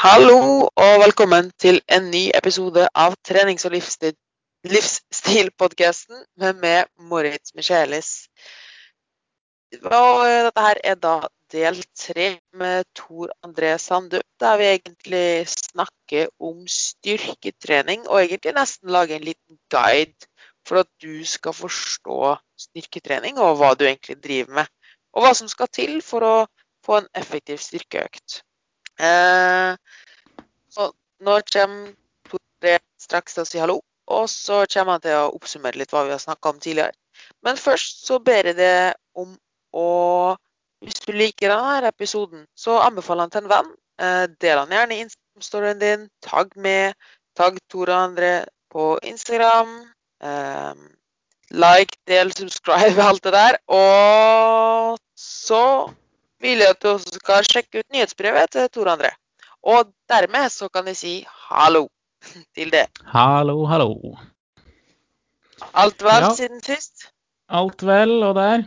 Hallo og velkommen til en ny episode av trenings- og livsstil- livsstilpodkasten med meg, Moritz Michelis. Og eh, dette her er da del tre med Tor André Sandum, der vi egentlig snakker om styrketrening, og egentlig nesten lager en liten guide for at du skal forstå styrketrening og hva du egentlig driver med. Og hva som skal til for å få en effektiv styrkeøkt. Eh, så nå kommer Tore straks til å si hallo, og så kommer han til å oppsummere litt hva vi har snakka om tidligere. Men først så ber jeg deg om å Hvis du liker denne episoden, så anbefaler han til en venn. Eh, del han gjerne i Instagram-storyen din. Tagg med. Tagg Tore og andre på Instagram. Eh, like, del, subscribe, alt det der. Og så vil jeg at du også skal sjekke ut nyhetsbrevet til Tor André. Og dermed så kan jeg si hallo til det. Hallo, hallo. Alt vel Ja. siden sist? Alt vel, og der?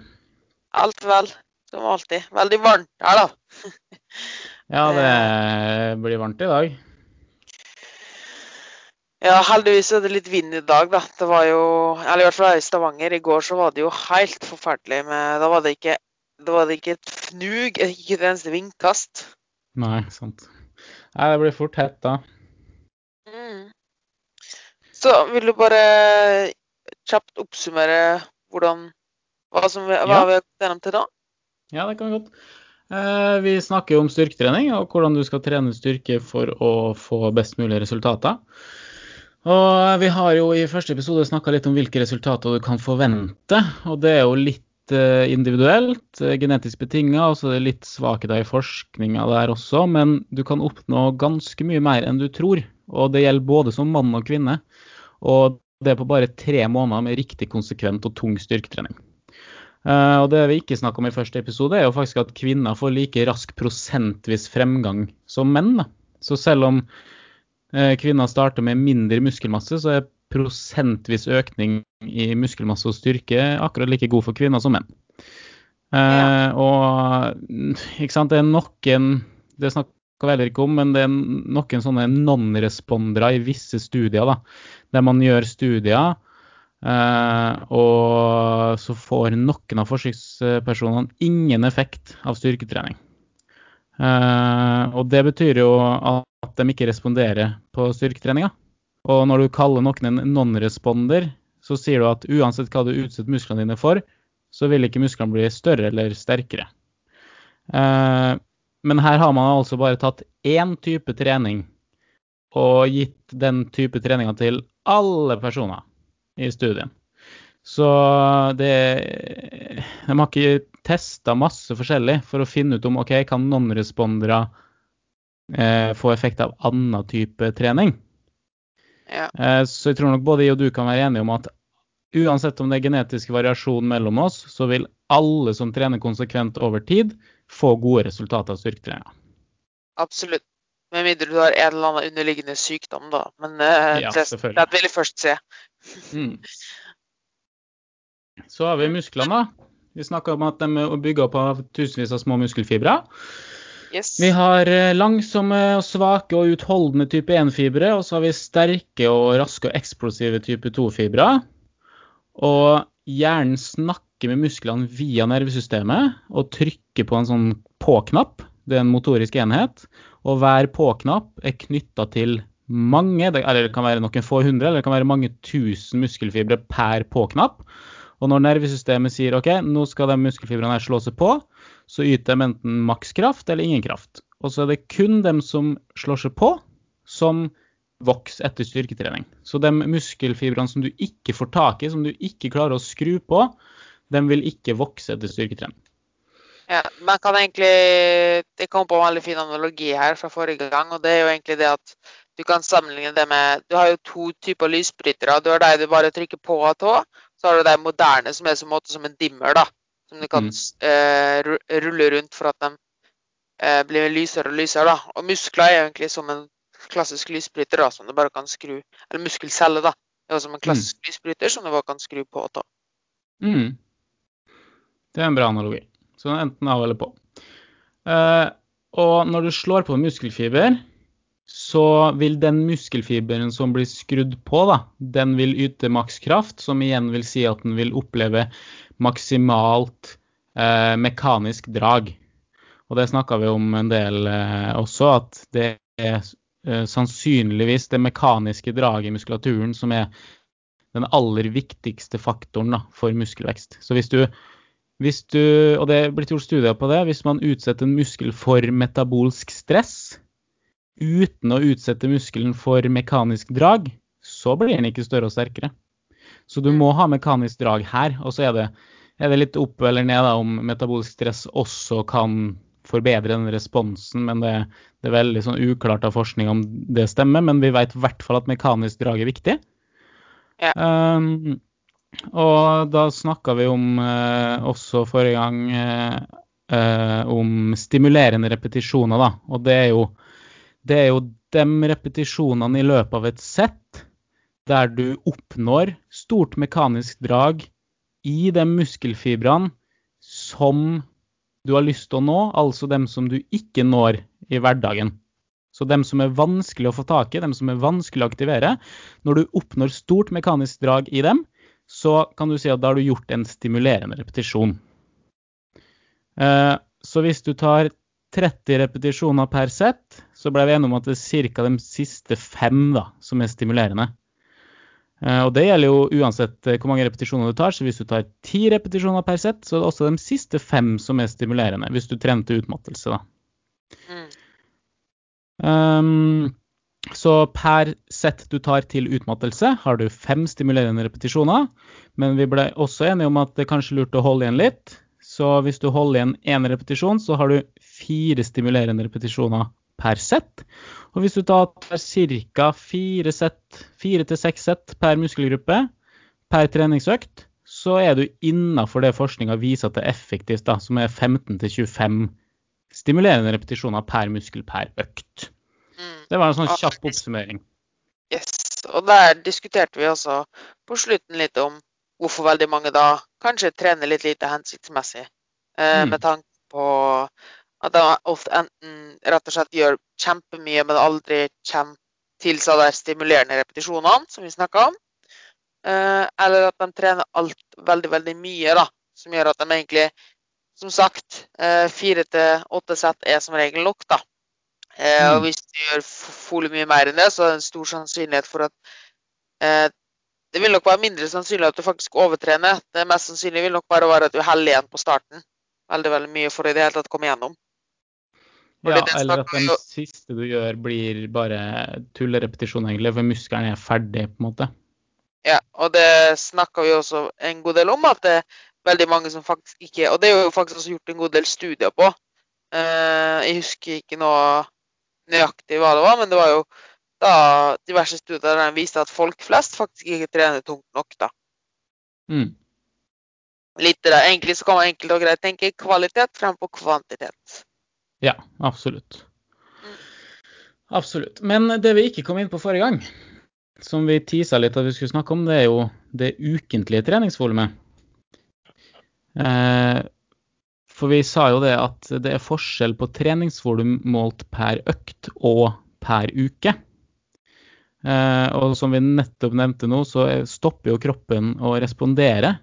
Alt vel, som alltid. Veldig varmt her, da. Ja, det blir varmt i dag. Ja, heldigvis er det litt vind i dag, da. Det var jo Eller i hvert fall i Stavanger. I går så var det jo helt forferdelig med Da var det ikke, da var det ikke et fnug, ikke et eneste vindkast. Nei, sant. Nei, det blir fort hett da. Mm. Så vil du bare kjapt oppsummere hvordan hva, som, hva Ja. vi har gått gjennom til da? Ja, det kan vi godt. Eh, vi snakker om styrketrening og hvordan du skal trene styrke for å få best mulig resultater. Og vi har jo i første episode snakka litt om hvilke resultater du kan forvente. Og det er jo litt individuelt, eh, genetisk betinga, og så er det litt svakheter i forskninga der også. Men du kan oppnå ganske mye mer enn du tror. Og det gjelder både som mann og kvinne. Og det er på bare tre måneder med riktig konsekvent og tung styrketrening. Eh, og det vi ikke snakker om i første episode, er jo faktisk at kvinner får like rask prosentvis fremgang som menn. Så selv om eh, kvinner starter med mindre muskelmasse, så er prosentvis økning i muskelmasse og styrke akkurat like god for kvinner som menn. Eh, Ja. Og ikke sant, det er noen Det snakker vi heller ikke om, men det er noen sånne non-respondere i visse studier, da, der man gjør studier Eh, og så får noen av forsøkspersonene ingen effekt av styrketrening. Eh, og det betyr jo at de ikke responderer på styrketreninga. Og når du kaller noen en non-responder, så sier du at uansett hva du utsetter musklene dine for, så vil ikke musklene bli større eller sterkere. Eh, men her har man altså bare tatt én type trening og gitt den type treninga til alle personer i studien. Så det De har ikke testa masse forskjellig for å finne ut om ok, kan non-respondere eh, få effekt av annen type trening. Ja. Eh, så jeg tror nok både jeg og du kan være enige om at uansett om det er genetisk variasjon mellom oss, så vil alle som trener konsekvent over tid, få gode resultater av styrketreninga. Absolutt. Med mindre du har en eller annen underliggende sykdom, da. Men uh, Ja, det, det vil jeg først se. Mm. Så har vi musklene. Vi snakka om at de er bygga opp av tusenvis av små muskelfibre. Yes. Vi har eh, langsomme, og svake og utholdende type 1-fibre, og så har vi sterke og raske og eksplosive type 2-fibre. Og hjernen snakker med musklene via nervesystemet og trykker på en sånn på-knapp. Det er en motorisk enhet. Og hver på-knapp er knytta til mange, eller det kan være noen få hundre, eller det kan være mange tusen muskelfibre per på-knapp. Og når nervesystemet sier OK, nå skal de muskelfibrene her slå seg på, så yter de enten makskraft eller ingen kraft. Og så er det kun dem som slår seg på, som vokser etter styrketrening. Så de muskelfibrene som du ikke får tak i, som du ikke klarer å skru på, de vil ikke vokse etter styrketrening. Ja, man kan egentlig Jeg kom på en veldig fin analogi her fra forrige gang, og det er jo egentlig det at du kan sammenligne det med Du har jo to typer lysbrytere. Du har de du bare trykker på av tå. Så har du de moderne som er som, en dimmer, da. Som du kan Mm. eh, rulle rundt for at de eh, blir lysere og lysere. da. Og muskler er egentlig som en klassisk lysbryter da, som du bare kan skru Eller muskelcelle, da. Det er som en klassisk lysbryter som du bare kan skru på og ta. Mm. Det er en bra analogi. Så enten av eller på. Uh, og når du slår på muskelfiber, så vil den muskelfiberen som blir skrudd på, da, den vil yte makskraft, som igjen vil si at den vil oppleve maksimalt eh, mekanisk drag. Og det snakka vi om en del eh, også, at det er eh, sannsynligvis det mekaniske draget i muskulaturen som er den aller viktigste faktoren da, for muskelvekst. Så hvis du, hvis du, og det er blitt gjort studier på det, hvis man utsetter en muskel for metabolsk stress uten å utsette muskelen for mekanisk drag, så blir den ikke større og sterkere. Så du må ha mekanisk drag her. Og så er det, er det litt opp eller ned da, om metabolsk stress også kan forbedre den responsen, men det, det er veldig sånn uklart av forskning om det stemmer. Men vi vet i hvert fall at mekanisk drag er viktig. Ja. Um, og da snakka vi om uh, også forrige gang uh, uh, om stimulerende repetisjoner, da. Og det er jo, det er jo de repetisjonene i løpet av et sett der du oppnår stort mekanisk drag i de muskelfibrene som du har lyst til å nå, altså dem som du ikke når i hverdagen. Så dem som er vanskelig å få tak i, dem som er vanskelig å aktivere. Når du oppnår stort mekanisk drag i dem, så kan du si at da har du gjort en stimulerende repetisjon. Eh, så hvis du tar 30 repetisjoner per sett, så ble vi enige om at det er ca. de siste fem da, som er stimulerende. Eh, og det gjelder jo uansett eh, hvor mange repetisjoner du tar. Så hvis du tar ti repetisjoner per sett, så er det også de siste fem som er stimulerende. Hvis du trente utmattelse, da. Mm. Um, så per sett du tar til utmattelse, har du fem stimulerende repetisjoner. Men vi ble også enige om at det kanskje lurt å holde igjen litt. Så hvis du holder igjen én repetisjon, så har du fire stimulerende repetisjoner per sett. Og hvis du tar ca. fire fire til seks sett per muskelgruppe per treningsøkt, så er du innafor det forskninga viser at det er effektivt, da, som er 15 til 25 stimulerende repetisjoner per muskel per økt. Mm. Det var en sånn kjapp oppsummering. Yes. Og der diskuterte vi også på slutten litt om hvorfor veldig mange da kanskje trener litt lite hensiktsmessig. Eh, Mm. Med tanke på at de ofte enten rett og slett gjør kjempemye, men aldri kommer til seg de stimulerende repetisjonene, som vi snakka om. Eh, eller at de trener alt veldig, veldig mye, da. Som gjør at de egentlig, som sagt, eh, fire til åtte sett er som regel nok, da. Eh, Mm. Og hvis du gjør f- mye mer enn det, så er det en stor sannsynlighet for at eh, Det vil nok være mindre sannsynlig at du faktisk overtrener. Det mest sannsynlige vil nok bare være at du heller igjen på starten. Veldig veldig mye for i det hele tatt å komme gjennom. Fordi Ja, eller at den jo- siste du gjør, blir bare tullerepetisjon, egentlig, for muskelen er ferdig, på en måte. Ja, og det snakka vi også en god del om, at det er veldig mange som faktisk ikke Og det er jo faktisk også gjort en god del studier på. Eh, jeg husker ikke noe nøyaktig hva det var, men det var jo da diverse studier viste at folk flest faktisk ikke trener tungt nok, da. Mm. Litt. Egentlig så kan man enkelt og greit tenke kvalitet fremfor kvantitet. Ja, absolutt. Mm. Absolutt. Men det vi ikke kom inn på forrige gang, som vi tisa litt at vi skulle snakke om, det er jo det ukentlige treningsvolumet. Eh, for vi sa jo det at det er forskjell på treningsvolum målt per økt og per uke. Eh, og som vi nettopp nevnte nå, så stopper jo kroppen å respondere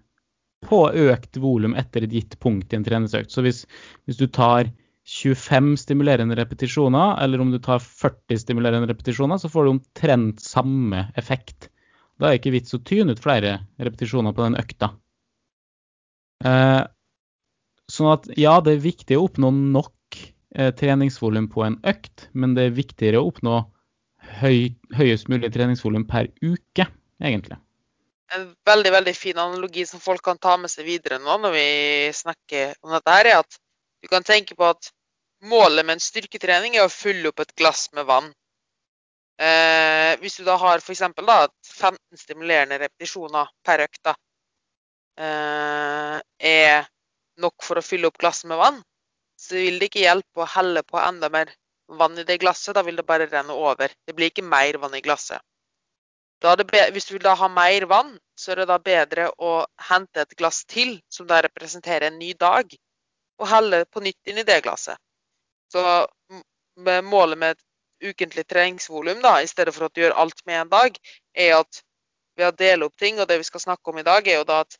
på økt volum etter et gitt punkt i en treningsøkt. Så hvis, hvis du tar 25 stimulerende repetisjoner, eller om du tar 40 stimulerende repetisjoner, så får du omtrent samme effekt. Da er det ikke vits å tyne ut flere repetisjoner på den økta. Eh, sånn at ja, det er viktig å oppnå nok eh, treningsvolum på en økt, men det er viktigere å oppnå høy, høyest mulig treningsvolum per uke, egentlig. En veldig veldig fin analogi som folk kan ta med seg videre nå når vi snakker om dette, her, er at du kan tenke på at målet med en styrketrening er å fylle opp et glass med vann. Eh, hvis du da har f.eks. 15 stimulerende repetisjoner per økt, da, eh, er nok for å fylle opp glasset med vann, så vil det ikke hjelpe å helle på enda mer vann i det glasset. Da vil det bare renne over. Det blir ikke mer vann i glasset. Hvis du vil da ha mer vann, så er det da bedre å hente et glass til, som da representerer en ny dag, og helle på nytt inn i det glasset. Så målet med et ukentlig treningsvolum, da, i stedet for at du gjør alt med en dag, er at ved å dele opp ting, og det vi skal snakke om i dag, er jo da at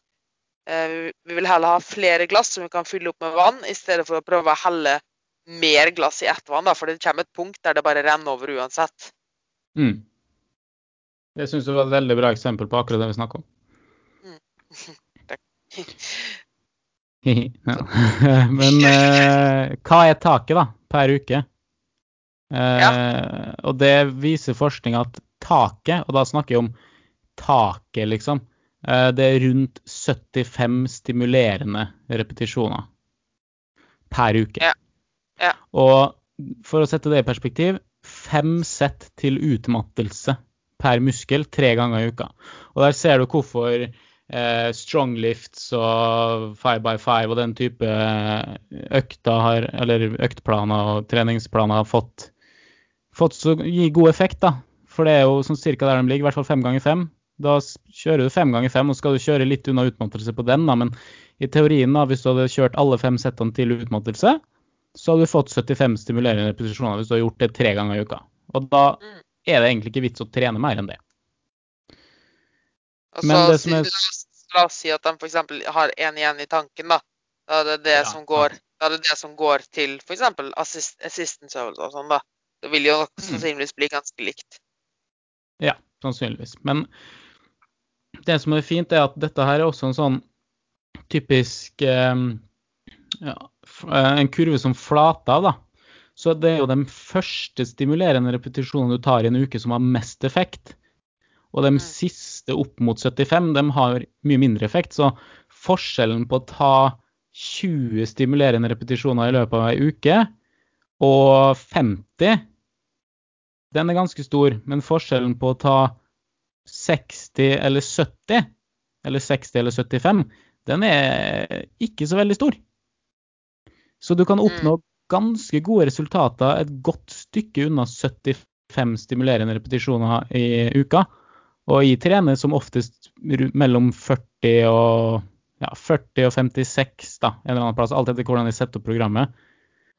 eh, vi vil heller ha flere glass som vi kan fylle opp med vann, i stedet for å prøve å helle mer glass i ettervann, da, for det kommer et punkt der det bare renner over uansett. Mm. Det syns du var et veldig bra eksempel på akkurat det vi snakker om. ja. Men eh, hva er taket, da, per uke? Eh, Og det viser forskning at taket, og da snakker jeg om taket, liksom, eh, det er rundt 75 stimulerende repetisjoner per uke. Ja. Og for å sette det i perspektiv, fem sett til utmattelse per muskel tre ganger i uka. Og der ser du hvorfor eh, stronglifts og five by five og den type økter har, eller øktplaner og treningsplaner har fått, fått så gi god effekt, da. For det er jo sånn cirka der de ligger, i hvert fall fem ganger fem. Da kjører du fem ganger fem, og skal du kjøre litt unna utmattelse på den, da. Men i teorien, da, hvis du hadde kjørt alle fem settene til utmattelse, så hadde du fått 75 stimulerende posisjoner hvis du har gjort det tre ganger i uka. Og da Mm. er det egentlig ikke vits å trene mer enn det. Og Men så det som er- la oss- si at de f.eks. har en igjen i tanken, da. Da er det det, Ja, som, går, da er det, det som går til f.eks. Assist, assistance-øvelser og sånn, da. Det vil jo nok Mm. sannsynligvis bli ganske likt. Ja, sannsynligvis. Men det som er fint, er at dette her er også en sånn typisk eh, ja, En kurve som flater av, da. Så det er jo de første stimulerende repetisjonene du tar i en uke som har mest effekt. Og de Mm. siste opp mot 75, de har mye mindre effekt. Så forskjellen på å ta 20 stimulerende repetisjoner i løpet av ei uke og 50, den er ganske stor. Men forskjellen på å ta 60 eller 70, eller 60 eller 75, den er ikke så veldig stor. Så du kan oppnå ganske gode resultater et godt stykke unna 75 stimulerende repetisjoner i uka. Og jeg trener som oftest mellom 40 og, ja, 40 og 56, da, en eller annen plass, alt etter hvordan jeg setter opp programmet.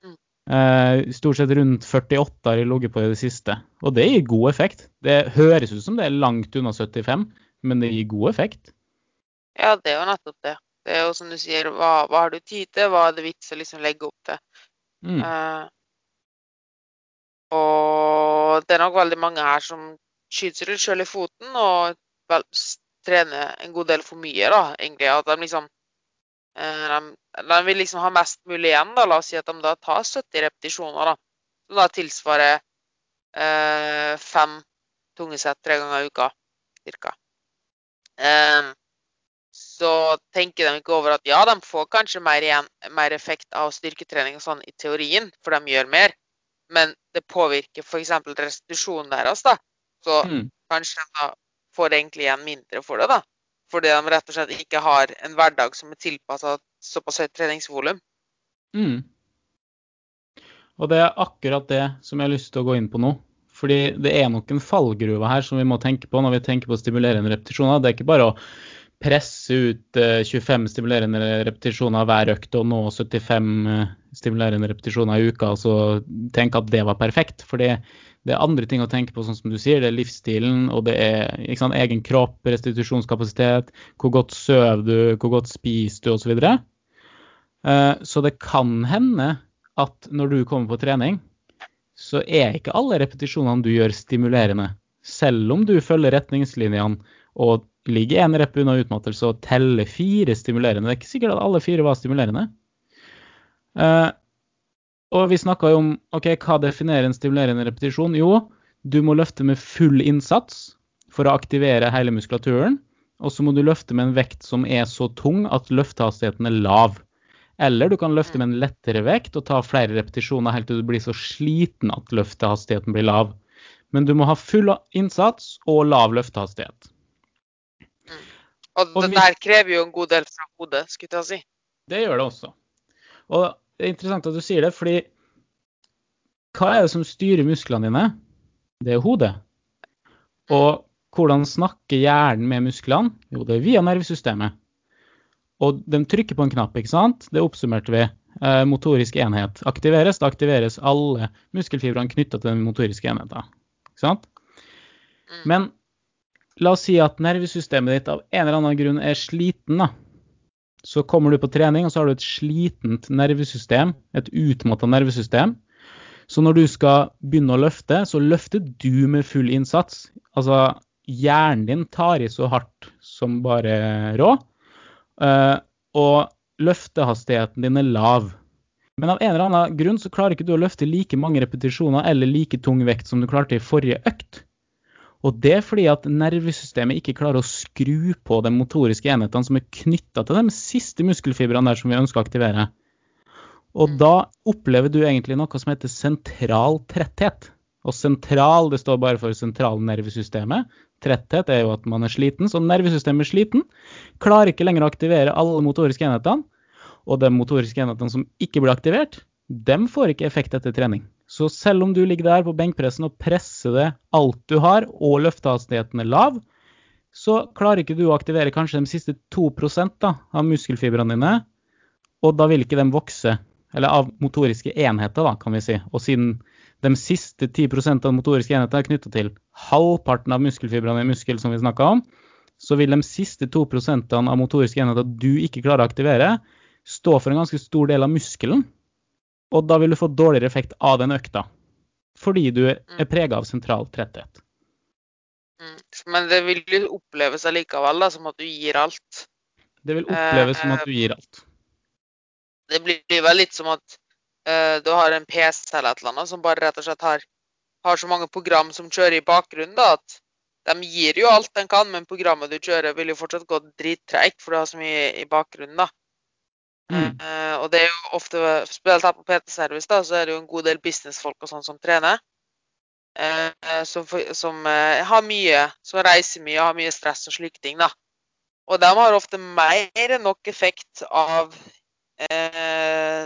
Mm. Eh, stort sett rundt 48 har jeg ligget på i det siste, og det gir god effekt. Det høres ut som det er langt unna 75, men det gir god effekt. Ja, det er jo nettopp det. Det er jo som du sier, hva, hva har du tid til? Hva er det vits å liksom legge opp til? Mm. Uh, og det er nok veldig mange her som skyter seg sjøl i foten og vel, trener en god del for mye, da, egentlig. At de liksom uh, de, de vil liksom ha mest mulig igjen, da. La oss si at de da tar 70 repetisjoner, da. Som da tilsvarer uh, fem tungesett tre ganger i uka, cirka. Eh, så tenker de ikke over at ja, de får kanskje mer, igjen, mer effekt av styrketrening og sånn i teorien, for de gjør mer, men det påvirker f.eks. restitusjonen deres, da. Så Mm. kanskje de får egentlig igjen mindre for det, da. Fordi de rett og slett ikke har en hverdag som er tilpassa såpass høyt treningsvolum. Mm. Og det er akkurat det som jeg har lyst til å gå inn på nå. Fordi det er nok en fallgruve her som vi må tenke på når vi tenker på å stimulere en repetisjon. Det er ikke bare å presse ut eh, 25 stimulerende repetisjoner hver økt og nå 75 eh, stimulerende repetisjoner i uka så tenke at det var perfekt. For det, det er andre ting å tenke på, sånn som du sier. Det er livsstilen, og det er sant, egen kropp, restitusjonskapasitet, hvor godt sover du, hvor godt spiser du osv. Så, Så det kan hende at når du kommer på trening, så er ikke alle repetisjonene du gjør, stimulerende. Selv om du følger retningslinjene og ligger én rep unna utmattelse og teller fire stimulerende. Det er ikke sikkert at alle fire var stimulerende. Uh, og vi snakka jo om ok, hva definerer en stimulerende repetisjon. Jo, du må løfte med full innsats for å aktivere hele muskulaturen. Og så må du løfte med en vekt som er så tung at løftehastigheten er lav. Eller du kan løfte med en lettere vekt og ta flere repetisjoner helt til du blir så sliten at løftehastigheten blir lav. Men du må ha full innsats og lav løftehastighet. Og Og det der krever jo en god del fra hodet, skulle jeg si. Det gjør det også. Og det er interessant at du sier det, fordi hva er det som styrer musklene dine? Det er hodet. Og hvordan snakker hjernen med musklene? Jo, det er via nervesystemet. Og de trykker på en knapp, ikke sant? Det oppsummerte vi. eh, motorisk enhet aktiveres, da aktiveres alle muskelfibrene knytta til den motoriske enheten. Ikke sant? Mm. Men la oss si at nervesystemet ditt av en eller annen grunn er sliten. da. Så kommer du på trening, og så har du et slitent nervesystem, et utmatta nervesystem. Så når du skal begynne å løfte, så løfter du med full innsats. Altså, hjernen din tar i så hardt som bare rå. Eh, og løftehastigheten din er lav. Men av en eller annen grunn så klarer ikke du å løfte like mange repetisjoner eller like tung vekt som du klarte i forrige økt. Og det er fordi at nervesystemet ikke klarer å skru på de motoriske enhetene som er knytta til de siste muskelfibrene der som vi ønsker å aktivere. Og da opplever du egentlig noe som heter sentral tretthet. Og sentral det står bare for sentralnervesystemet. Tretthet er jo at man er sliten, så nervesystemet er sliten. Klarer ikke lenger å aktivere alle motoriske enhetene. Og de motoriske enhetene som ikke blir aktivert, dem får ikke effekt etter trening. Så selv om du ligger der på benkpressen og presser det alt du har, og løftehastigheten er lav, så klarer ikke du å aktivere kanskje de siste 2 da, av muskelfibrene dine. Og da vil ikke de vokse, eller av motoriske enheter, da, kan vi si. Og siden de siste 10% av motoriske enheter er knytta til halvparten av muskelfibrene i muskel, som vi snakka om, så vil de siste 2% av motoriske enheter du ikke klarer å aktivere, stå for en ganske stor del av muskelen. Og da vil du få dårligere effekt av den økta. Fordi du er prega av sentral tretthet. Mm. Men det vil jo oppleves allikevel da, som at du gir alt. Det vil oppleves som at du gir alt. Det blir vel litt som at eh, du har en PC eller et eller annet som bare rett og slett har, har så mange program som kjører i bakgrunnen, da, at de gir jo alt de kan, men programmet du kjører vil jo fortsatt gå drittreigt, for du har så mye i bakgrunnen, da. Mm. Eh, og det er jo ofte, spesielt her på PT-service, da, så er det jo en god del businessfolk og sånn som trener. Uh, som som uh, har mye, som reiser mye, og har mye stress og slike ting, da. Og de har ofte mer enn nok effekt av eh,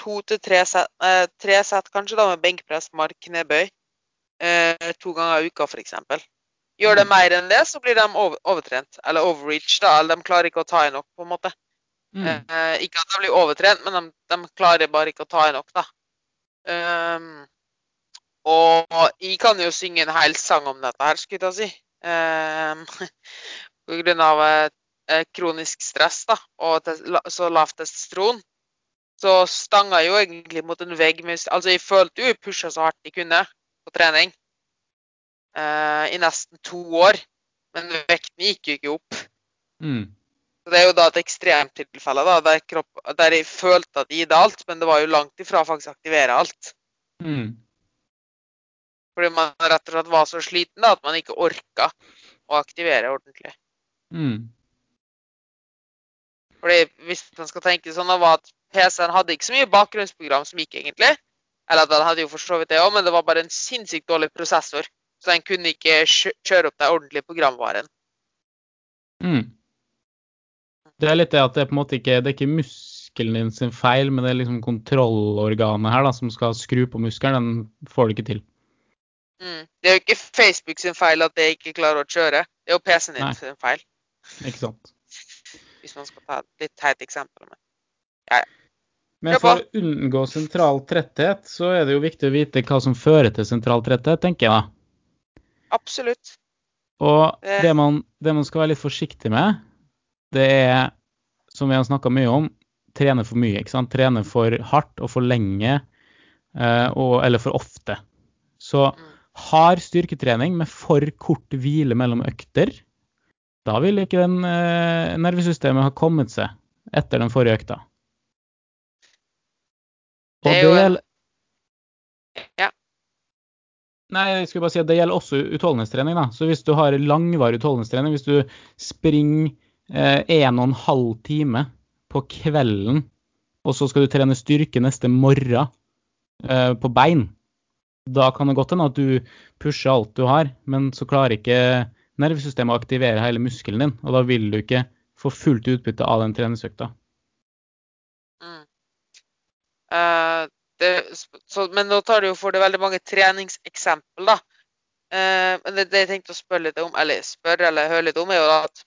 to til tre sett, eh, tre sett kanskje da, med benkpress, mark, knebøy. Eh, to ganger i uka, f.eks. Gjør de mer enn det, så blir de over, overtrent. Eller overreach, da. Eller de klarer ikke å ta i nok, på en måte. Mm. Eh, ikke at de blir overtrent, men de, de klarer bare ikke å ta i nok, da. Um, og jeg kan jo synge en hel sang om dette her, skulle jeg si. Um, på grunn av eh, kronisk stress da, og så lavt testosteron. Så stanga jeg jo egentlig mot en vegg. Med, altså, jeg følte jo jeg pusha så hardt jeg kunne på trening eh, i nesten to år. Men vekten gikk jo ikke opp. Mm. Det er jo da et ekstremtilfelle da, der, kropp, der jeg følte at jeg gitt alt, men det var jo langt ifra faktisk å aktivere alt. Mm. Fordi man rett og slett var så sliten da, at man ikke orka å aktivere ordentlig. Mm. Fordi hvis man skal tenke sånn, da var at PC-en hadde ikke så mye bakgrunnsprogram som gikk, egentlig. Eller at den hadde jo for så vidt det òg, men det var bare en sinnssykt dårlig prosessor. Så den kunne ikke kjøre opp den ordentlige programvaren. Mm. Det er litt det at det på en måte ikke det er ikke muskelen din sin feil, men det er liksom kontrollorganet her da, som skal skru på muskelen. Den får du ikke til. Mm. Det er jo ikke Facebook sin feil at det ikke klarer å kjøre. Det er jo PC-en Nei. din sin feil. Ikke sant? Hvis man skal ta et litt teit eksempel. Men. ja, ja. men for å unngå sentral tretthet, så er det jo viktig å vite hva som fører til sentral tretthet, tenker jeg da. Absolutt. Og Det- det man, det man skal være litt forsiktig med, det er, som vi har snakka mye om, trene for mye. ikke sant? Trene for hardt og for lenge, eh, og, eller for ofte. Så har hard styrketrening med for kort hvile mellom økter, da vil ikke den eh, nervesystemet ha kommet seg etter den forrige økta. Og Det er jo en- gjelder Ja. Nei, jeg skulle bare si at det gjelder også utholdenhetstrening. da. Så hvis du har langvarig utholdenhetstrening, hvis du springer en og en halv time på kvelden, og så skal du trene styrke neste morgen eh, på bein, da kan det godt hende at du pusher alt du har, men så klarer ikke nervesystemet å aktivere hele muskelen din, og da vil du ikke få fullt utbytte av den treningsøkta. Mm. Uh, men nå tar du jo for deg veldig mange treningseksempel, da. Uh, men det, det jeg tenkte å spørre litt om, eller spørre eller høre litt om, er jo at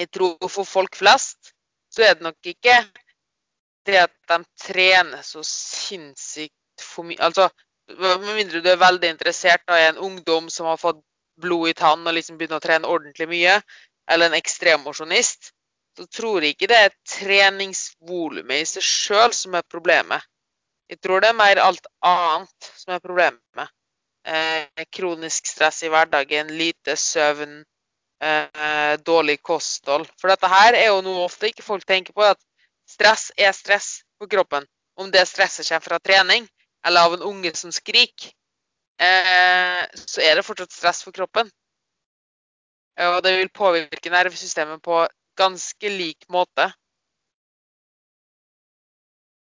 jeg tror for folk flest så er det nok ikke det at de trener så sinnssykt for mye Altså, med mindre du er veldig interessert i en ungdom som har fått blod i tann og liksom begynner å trene ordentlig mye, eller en ekstremmosjonist, så tror jeg ikke det er treningsvolumet i seg sjøl som er problemet. Jeg tror det er mer alt annet som er problemet. Eh, kronisk stress i hverdagen, lite søvn, eh, dårlig kosthold. For dette her er jo noe ofte ikke folk tenker på, at stress er stress på kroppen. Om det stresset kommer fra trening eller av en unge som skriker, eh, så er det fortsatt stress for kroppen. Og det vil påvirke nervesystemet på ganske lik måte.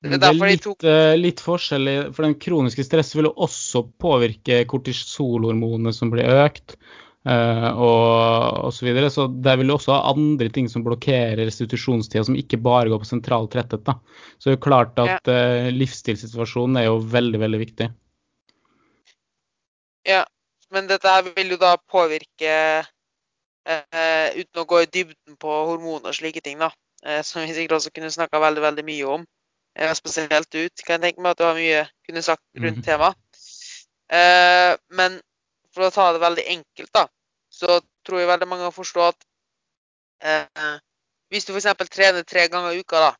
Det er litt, uh, litt forskjell, for den kroniske stress vil også påvirke kortisolhormonene som blir økt. Uh, og osv. Så, videre. så det vil også ha andre ting som blokkerer restitusjonstida, som ikke bare går på sentral tretthet. da. Så det er jo klart at ja. uh, livsstilssituasjonen er jo veldig, veldig viktig. Ja, men dette her vil jo da påvirke uh, Uten å gå i dybden på hormoner og slike ting, da. som vi sikkert også kunne snakka veldig, veldig mye om. spesielt ut. Kan jeg tenke meg at du har mye kunne sagt rundt mm. temaet. men for å ta det veldig enkelt, da, så tror jeg veldig mange har forstått at eh, hvis du f.eks. trener tre ganger i uka, da,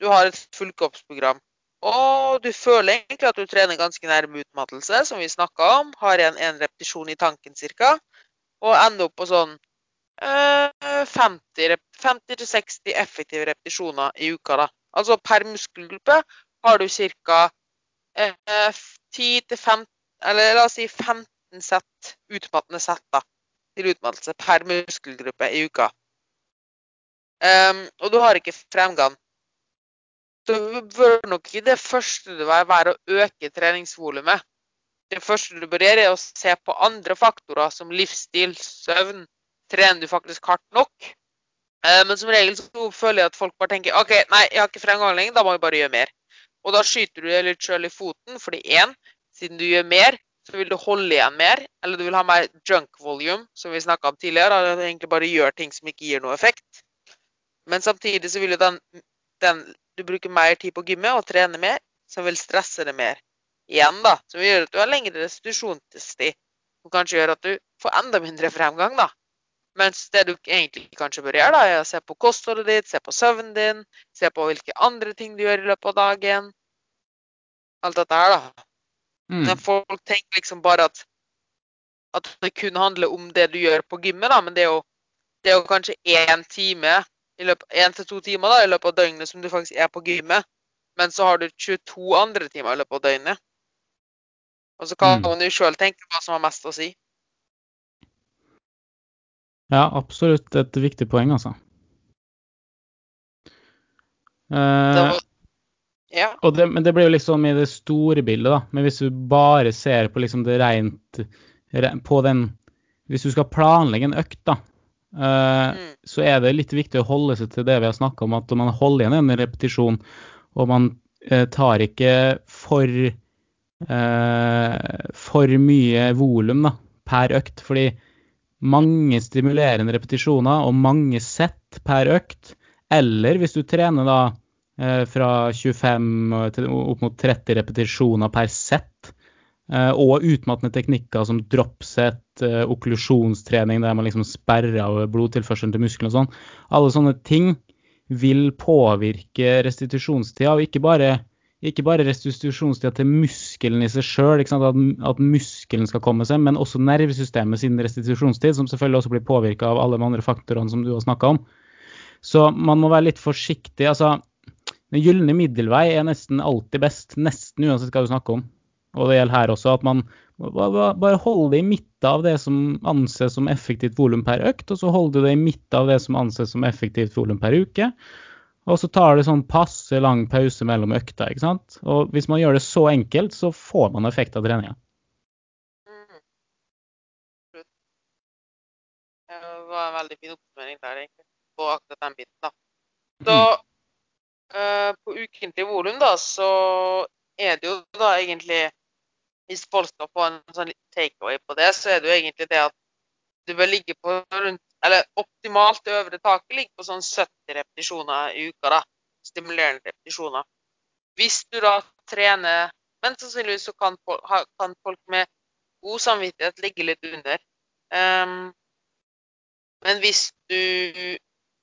du har et fullkroppsprogram, og du føler egentlig at du trener ganske nærme utmattelse, som vi snakka om, har igjen en repetisjon i tanken ca., og ender opp på sånn eh, 50-60 effektive repetisjoner i uka. da. Altså per muskelgruppe har du ca. Eh, 10-15 eller la oss si 15 sett, utmattende sett da, til utmattelse per muskelgruppe i uka. Um, og du har ikke fremgang. Så bør nok ikke det første du gjør, være å øke treningsvolumet. Det første du bør gjøre, er å se på andre faktorer som livsstil, søvn. Trener du faktisk hardt nok? Uh, men som regel så føler jeg at folk bare tenker OK, nei, jeg har ikke fremgang lenger, da må jeg bare gjøre mer. Og da skyter du deg litt sjøl i foten, fordi én, siden du gjør mer, så vil du holde igjen mer, eller du vil ha mer junk volume, som vi snakka om tidligere. At du egentlig bare gjør ting som ikke gir noe effekt. Men samtidig så vil jo den, den Du bruker mer tid på gymmet og trener mer, som vil stresse det mer igjen, da. Som gjøre at du har lengre restitusjonstid. Som kanskje gjør at du får enda mindre fremgang, da. Mens det du egentlig kanskje bør gjøre, da, er å se på kostholdet ditt, se på søvnen din, se på hvilke andre ting du gjør i løpet av dagen. Alt dette her, da. Mm. Men folk tenker liksom bare at, at det kun handler om det du gjør på gymmet, da. Men det er jo, det er jo kanskje én time, én til to timer da, i løpet av døgnet som du faktisk er på gymmet. Men så har du 22 andre timer i løpet av døgnet. Og så kan mm. man jo sjøl tenke hva som har mest å si. Ja, absolutt et viktig poeng, altså. Eh, det var, ja. Det, men det blir jo liksom i det store bildet, da. Men hvis du bare ser på liksom det rent På den Hvis du skal planlegge en økt, da, uh, mm. så er det litt viktig å holde seg til det vi har snakka om, at man holder igjen en repetisjon, og man uh, tar ikke for uh, for mye volum da, per økt. Fordi mange stimulerende repetisjoner og mange sett per økt, eller hvis du trener da fra 25 til opp mot 30 repetisjoner per sett. Eh, og utmattende teknikker som dropset, eh, okklusjonstrening der man liksom sperrer av blodtilførselen til musklene og sånn. Alle sånne ting vil påvirke restitusjonstida, og ikke bare, ikke bare restitusjonstida til muskelen i seg sjøl, at, at, muskelen skal komme seg, men også nervesystemet sin restitusjonstid, som selvfølgelig også blir påvirka av alle de andre faktorene som du har snakka om. Så man må være litt forsiktig. altså den gylne middelvei er nesten alltid best, nesten uansett hva du snakker om. Og det gjelder her også, at man bare holder det i midten av det som anses som effektivt volum per økt, og så holder du det i midten av det som anses som effektivt volum per uke. Og så tar du sånn passe lang pause mellom økta. ikke sant? Og hvis man gjør det så enkelt, så får man effekt av treninga. Mm. Det var en veldig fin oppsummering der, egentlig, på akkurat den biten. da. Så mm. Eh, på ukentlig volum, da, så er det jo da egentlig Hvis folk skal få en sånn takeaway på det, så er det jo egentlig det at du bør ligge på rundt Eller optimalt det øvre taket ligger på sånn 70 repetisjoner i uka, da. stimulerende repetisjoner. Hvis du da trener Men sannsynligvis så kan, kan folk med god samvittighet ligge litt under. Um, men hvis du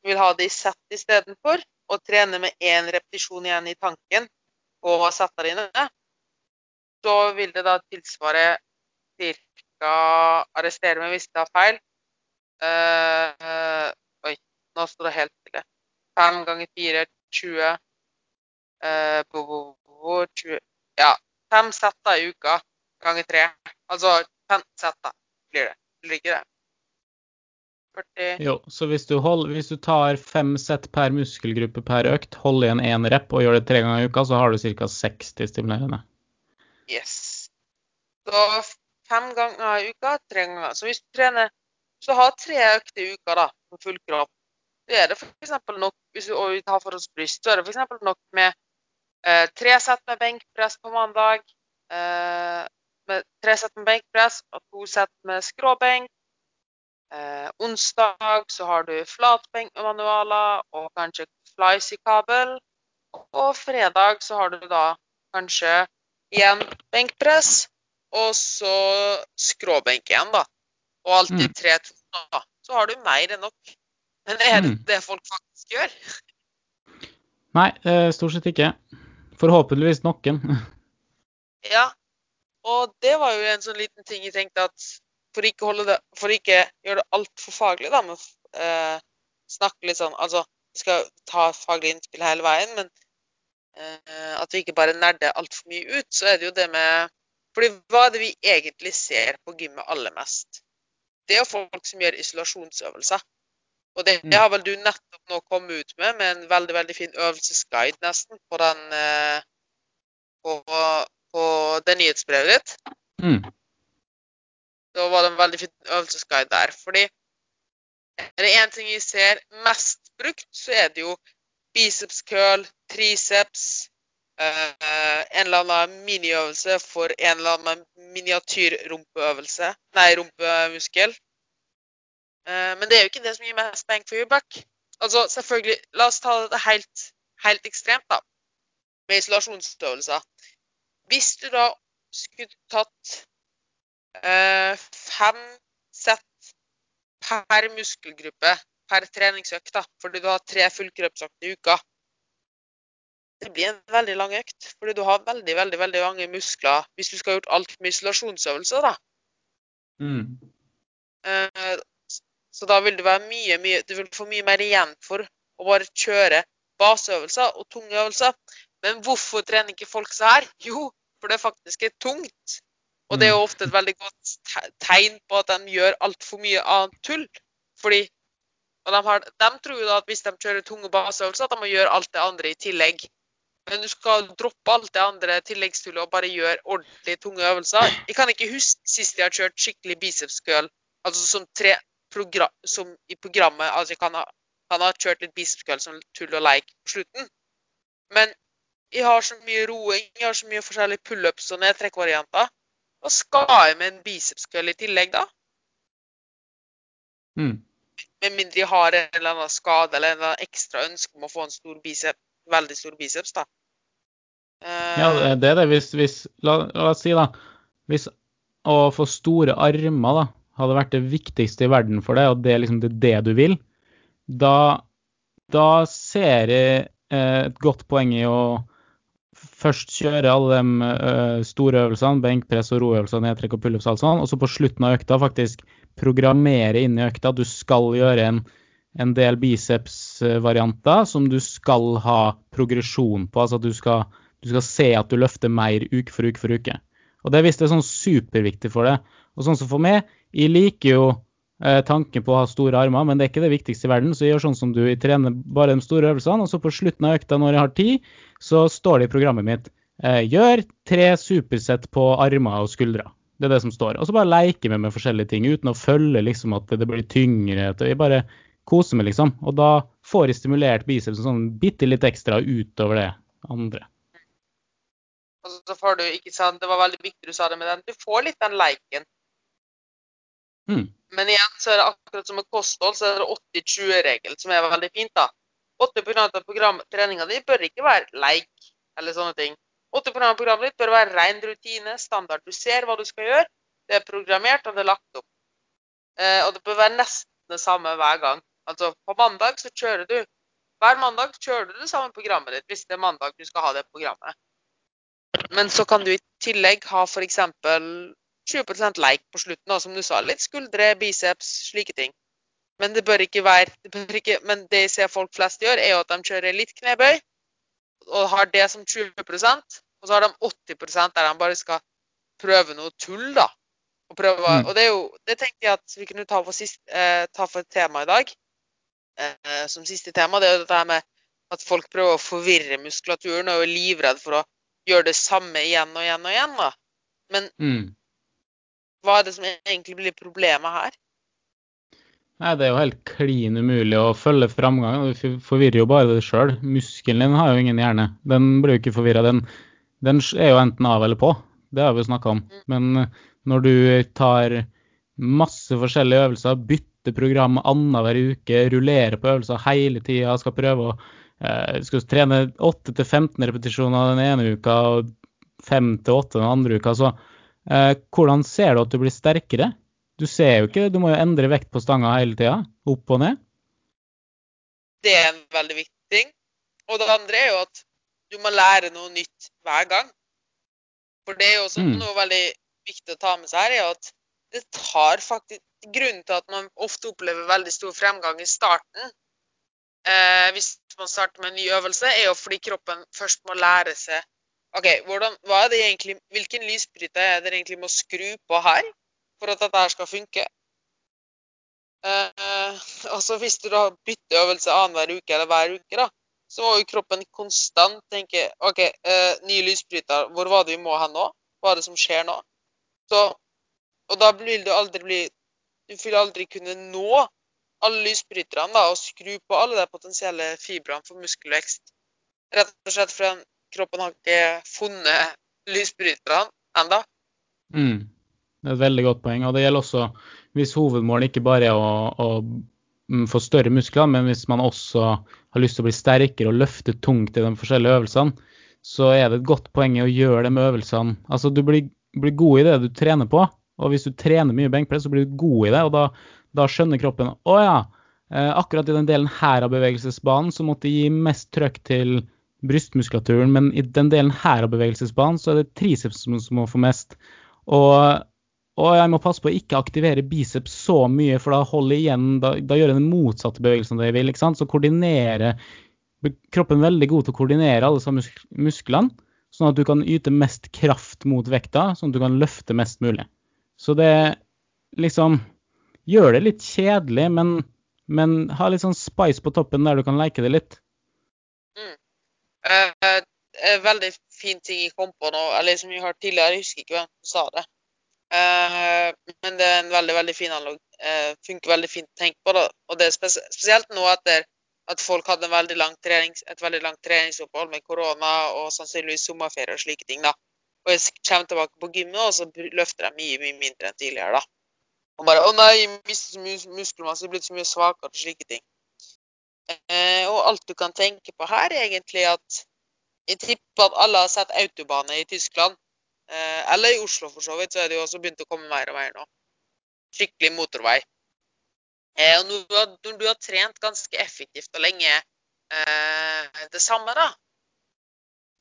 vil ha det sett istedenfor, og trene med én repetisjon igjen i tanken setter dine, så vil det da tilsvare ca. Arrestere meg hvis det er feil. Uh, oi, nå står det helt stille. 5 ganger 4 20. Uh, bo, bo, bo, 20. Ja, fem setter i uka ganger tre. Altså 15 setter blir det. Blir det ikke det? 40 Jo, så hvis du, hold, hvis du tar fem sett per muskelgruppe per økt, holder igjen én rep og gjør det tre ganger i uka, så har du ca. 60 stimulerende. Yes. Så fem ganger i uka, tre ganger. Så hvis du trener så har tre økter i uka da, på full kropp, så er det f.eks. nok hvis vi tar for oss bryst, så er det f.eks. nok med eh, tre sett med benkpress på mandag, eh, med tre sett med benkpress og to sett med skråbenk, Eh, onsdag så har du flatbenkmanualer og kanskje flies-i-kabel. Og fredag så har du da kanskje igjen benkpress, og så skråbenk igjen, da. Og alltid tre tre toner. Så har du mer enn nok. Men er det mm. det folk faktisk gjør? Nei, stort sett ikke. Forhåpentligvis noen. ja. Og det var jo en sånn liten ting jeg tenkte at for ikke, det, for ikke gjøre det altfor faglig, da, med eh, snakke litt sånn Altså, vi skal ta faglig innspill hele veien, men eh, at vi ikke bare nerder altfor mye ut, så er det jo det med fordi hva er det vi egentlig ser på gymmet aller mest? Det er jo folk som gjør isolasjonsøvelser. Og det, det, mm. har vel du nettopp nå kommet ut med, med en veldig veldig fin øvelsesguide nesten på den eh, på, på det nyhetsbrevet ditt. Mm. Da var det en veldig fin øvelsesguide der. Fordi er det én ting jeg ser mest brukt, så er det jo biceps curl, triceps, eh, en eller annen miniøvelse for en eller annen miniatyrrumpeøvelse. Nei, rumpemuskel. Eh, men det er jo ikke det som gir mest bang for your buck. Altså, selvfølgelig, la oss ta det helt, helt ekstremt, da. Med isolasjonsøvelser. Hvis du da skulle tatt fem sett per muskelgruppe per treningsøkt, da, fordi du har tre fullkroppsøkter i uka. Det blir en veldig lang økt, fordi du har veldig veldig, veldig mange muskler hvis du skal ha gjort alt med isolasjonsøvelser. da. Mm. Eh, så da vil være mye, mye Du vil få mye mer igjen for å bare kjøre baseøvelser og tunge øvelser. Men hvorfor trener ikke folk så her? Jo, for det faktisk er tungt. Og det er jo mm. ofte et veldig godt tegn på at de gjør altfor mye annet tull. Fordi og de, har, de, tror jo da at hvis de kjører tunge baseøvelser, at de må gjøre alt det andre i tillegg. Men du skal droppe alt det andre tilleggstullet og bare gjøre ordentlig tunge øvelser. Jeg kan ikke huske sist jeg har kjørt skikkelig biceps curl, altså som, tre, program, som i programmet. Altså jeg kan ha, kan ha kjørt litt biceps curl som tull og leik på slutten. Men jeg har så mye roing, jeg har så mye forskjellige pullups og nedtrekkvarianter skal jeg med en bicepskøll i tillegg, da? Mm. Med mindre jeg har en eller annen skade eller en eller annen ekstra ønske om å få en stor bicep, veldig stor biceps, da. Uh, ja, det er det. Hvis, hvis la, la, oss si, da. Hvis å få store armer da, hadde vært det viktigste i verden for deg, og det er liksom det, det du vil, da, da ser jeg eh, et godt poeng i å først kjøre alle de uh, store øvelsene, benkpress og roøvelser, nedtrekk og pullups og sånt, og så på slutten av økta faktisk programmere inn i økta du skal gjøre en, en del biceps-varianter som du skal ha progresjon på. Altså at du skal, du skal, se at du løfter mer uke for uke for uke. Og det er visst det er sånn superviktig for deg. Og sånn som for meg, jeg liker jo eh, tanken på å ha store armer, men det er ikke det viktigste i verden. Så jeg gjør sånn som du, jeg trener bare de store øvelsene, og så på slutten av økta, når jeg har tid, så står det i programmet mitt eh, gjør tre supersett på armer og skuldre. Det er det som står. Og så bare leker vi med forskjellige ting uten å følge liksom at det blir tyngre. Jeg bare koser meg, liksom. Og da får jeg stimulert bicepsen sånn bitte litt ekstra utover det andre. Og så får du, ikke sant, Det var veldig viktig du sa det med den. Du får litt den leiken. Mm. Men igjen så er det akkurat som med kosthold, så er det 80-20-regel, som er veldig fint. da. 80 av program, treninga di bør ikke være leik eller sånne ting. 80 av programmet ditt bør være ren rutine, standard. Du ser hva du skal gjøre. Det er programmert, og det er lagt opp. Eh, og det bør være nesten det samme hver gang. Altså, på mandag så kjører du Hver mandag kjører du det samme programmet ditt, hvis det er mandag du skal ha det programmet. Men så kan du i tillegg ha f.eks. 20% leik på slutten, som du sa. Litt skuldre, biceps, slike ting. Men det bør ikke være det bør ikke, Men det jeg ser folk flest gjør, er jo at de kjører litt knebøy, og har det som 20% og så har de 80 der de bare skal prøve noe tull, da. Og, prøve, mm. og det er jo Det tenkte jeg at vi kunne ta for, sist, eh, ta for tema i dag. Eh, som siste tema. Det er jo dette med at folk prøver å forvirre muskulaturen og er livredd for å gjøre det samme igjen og igjen og igjen. da. Men mm. Hva er det som egentlig blir problemet her? Nei, Det er jo helt klin umulig å følge framgangen. Du forvirrer jo bare deg sjøl. Muskelen din har jo ingen hjerne. Den blir jo ikke forvirra. Den, den, er jo enten av eller på. Det har vi jo snakka om. Mm. Men når du tar masse forskjellige øvelser, bytter program annenhver uke, rullerer på øvelser hele tida, skal prøve å eh, skal trene 8-15 repetisjoner den ene uka og 5-8 den andre uka, så eh, hvordan ser du at du blir sterkere? Du ser jo ikke, du må jo endre vekt på stanga hele tida, opp og ned. Det er en veldig viktig ting. Og det andre er jo at du må lære noe nytt hver gang. For det er jo også mm. noe veldig viktig å ta med seg her, er at det tar faktisk Grunnen til at man ofte opplever veldig stor fremgang i starten, eh, hvis man starter med en ny øvelse, er jo fordi kroppen først må lære seg OK, hvordan, egentlig, hvilken lysbryter er det egentlig må skru på her for at dette her skal funke? Eh, altså Hvis du da bytter øvelse annenhver uke eller hver uke, da, så må jo kroppen konstant tenke OK, eh, ny lysbryter, hvor var det vi må hen nå? Hva er det som skjer nå? Så, og da vil du aldri bli Du vil aldri kunne nå alle lysbryterne da, og skru på alle de potensielle fibrene for muskelvekst. Rett og slett fordi kroppen har ikke funnet lysbryterne ennå. Mm. Det er et veldig godt poeng. Og det gjelder også hvis hovedmålet ikke bare er å, å mm, få større muskler, men hvis man også har lyst til å bli sterkere og løfte tungt i de forskjellige øvelsene, så er det et godt poeng å gjøre med øvelsene. Altså du blir blir god i det du trener på. Og hvis du trener mye benkpress, så blir du god i det. Og da, da skjønner kroppen å ja, eh, akkurat i den delen her av bevegelsesbanen så måtte jeg gi mest trøkk til brystmuskulaturen, men i den delen her av bevegelsesbanen så er det triceps som må få mest. Og, og, jeg må passe på å ikke aktivere biceps så mye, for da holder jeg igjen, da, da gjør jeg den motsatte bevegelsen det jeg vil. ikke sant? Så koordinere kroppen veldig god til å koordinere alle disse musklene. Sånn at du kan yte mest kraft mot vekta, sånn at du kan løfte mest mulig. Så det liksom gjør det litt kjedelig, men, men ha litt sånn spice på toppen der du kan leke det litt. Mm. Uh, en veldig fin ting jeg kom på nå, eller som jeg har hørt tidligere, jeg husker ikke hvem som sa det. Uh, men det er en veldig veldig fin analog. funker veldig fint å tenke på. det, Og det er spesielt nå etter at folk hadde veldig trenings, et veldig langt treningsopphold med korona og sannsynligvis sommerferie og slike ting. da. Og jeg kommer tilbake på gymmet, og så løfter jeg mye mye mindre enn tidligere. da. Og bare 'Å nei, jeg mistet så mye muskelmasse, jeg er blitt så mye svakere' og slike ting. Eh, og alt du kan tenke på her, er egentlig at Jeg tipper at alle har sett autobane i Tyskland. Eh, eller i Oslo, for så vidt, så er det jo også begynt å komme mer og mer nå. Skikkelig motorvei. Eh, og når du, har, når du, har, trent ganske effektivt og lenge det samme, da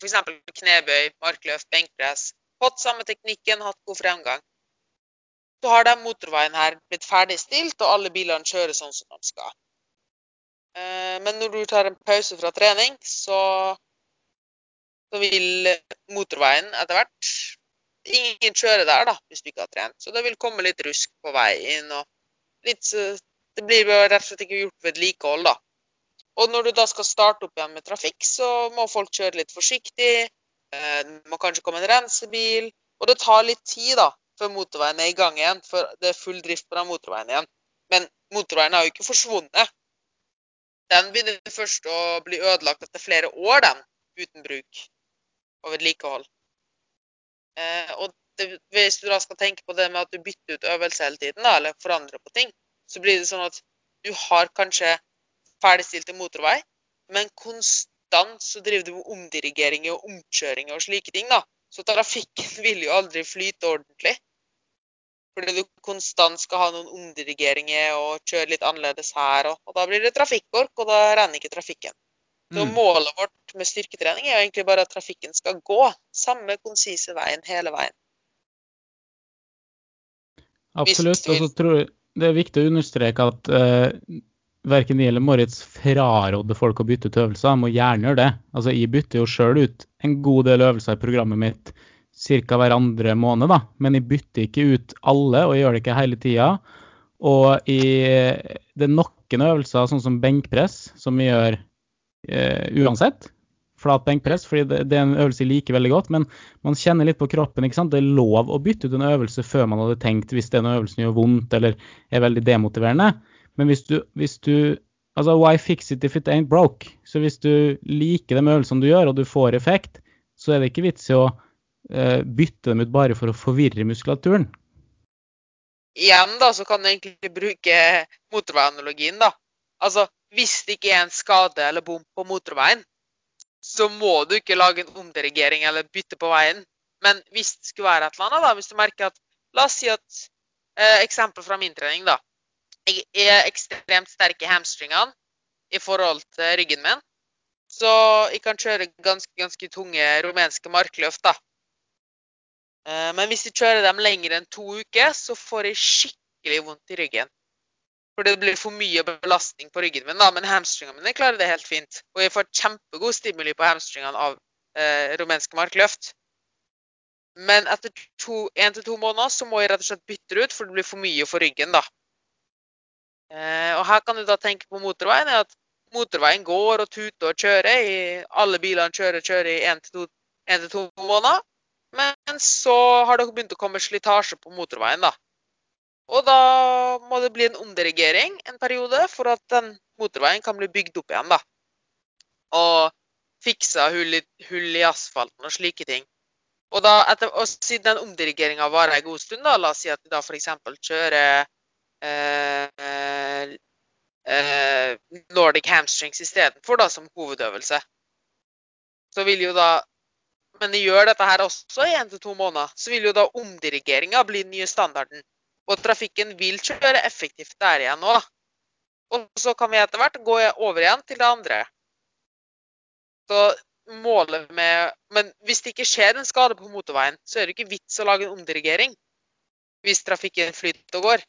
F.eks. knebøy, markløft, benkpress. Fått samme teknikken, hatt god fremgang. Så har den motorveien her blitt ferdigstilt, og alle bilene kjører sånn som de skal. Eh, men når du tar en pause fra trening, så, så vil motorveien etter hvert Ingen kjører der, da, hvis du ikke har trent. Så det vil komme litt rusk på veien og litt det blir rett og slett ikke gjort vedlikehold, da. Og når du da skal starte opp igjen med trafikk, så må folk kjøre litt forsiktig. Eh, det må kanskje komme en rensebil. Og det tar litt tid da, før motorveien er i gang igjen, for det er full drift på den motorveien igjen. Men motorveien har jo ikke forsvunnet. Den begynner først å bli ødelagt etter flere år, den, uten bruk og vedlikehold. Eh, og det, hvis du da skal tenke på det med at du bytter ut øvelse hele tiden, da, eller forandrer på ting, så blir det sånn at du har kanskje ferdigstilt en motorvei, men konstant så driver du med omdirigeringer og omkjøringer og slike ting, da. Så trafikken vil jo aldri flyte ordentlig. Fordi du konstant skal ha noen omdirigeringer og kjøre litt annerledes her. Og, og da blir det trafikkork, og da regner ikke trafikken. Så Mm. målet vårt med styrketrening er jo egentlig bare at trafikken skal gå samme konsise veien hele veien. Absolutt. Og så tror jeg det er viktig å understreke at uh, verken jeg eller Moritz fraråder folk å bytte ut øvelser. De må gjerne gjøre det. Altså, Jeg bytter jo sjøl ut en god del øvelser i programmet mitt ca. hver andre måned, da. Men jeg bytter ikke ut alle, og jeg gjør det ikke hele tida. Og i, det er noen øvelser, sånn som benkpress, som vi gjør eh, uansett. Flat benkpress, fordi det, det er en øvelse jeg liker veldig godt. Men man kjenner litt på kroppen. ikke sant? Det er lov å bytte ut en øvelse før man hadde tenkt, hvis den øvelsen gjør vondt eller er veldig demotiverende. Men hvis du, hvis du Altså, why fix it if it ain't broke? Så hvis du liker de øvelsene du gjør, og du får effekt, så er det ikke vits i å bytte dem ut bare for å forvirre muskulaturen. Igjen da, så kan du egentlig bruke motorveianalogien, da. Altså, hvis det ikke er en skade eller bom på motorveien, så må du ikke lage en omdirigering eller bytte på veien. Men hvis det skulle være et eller annet, da, hvis du merker at La oss si at eh, Eksempel fra min trening, da. Jeg er ekstremt sterk i hamstringene i forhold til ryggen min. Så jeg kan kjøre ganske, ganske tunge rumenske markløft, da. Eh, Men hvis jeg kjører dem lenger enn to uker, så får jeg skikkelig vondt i ryggen. For det blir for mye belastning på ryggen min, da. Men hamstringene mine klarer det helt fint. Og jeg får kjempegod stimuli på hamstringene av eh, rumenske markløft. Men etter én til to måneder så må jeg rett og slett bytte det ut, for det blir for mye for ryggen, da. Eh, og her kan du da tenke på motorveien, at motorveien går og tuter og kjører. I, alle bilene kjører og kjører i én en til to måneder. Men så har det begynt å komme slitasje på motorveien, da. Og da må det bli en omdirigering en periode for at den motorveien kan bli bygd opp igjen, da. Og fiksa hull i, hull i asfalten og slike ting. Og, da, etter, og siden den omdirigeringa varer en god stund, da, la oss si at vi da f.eks. kjører eh, eh, Nordic hamstrings istedenfor, som hovedøvelse. Så vil jo da Men de gjør dette her også i én til to måneder. Så vil jo da omdirigeringa bli den nye standarden. Og trafikken vil kjøre effektivt der igjen nå. Og så kan vi etter hvert gå over igjen til det andre. Så målet med Men hvis det ikke skjer en skade på motorveien, så er det ikke vits å lage en omdirigering. Hvis trafikken flyter og går.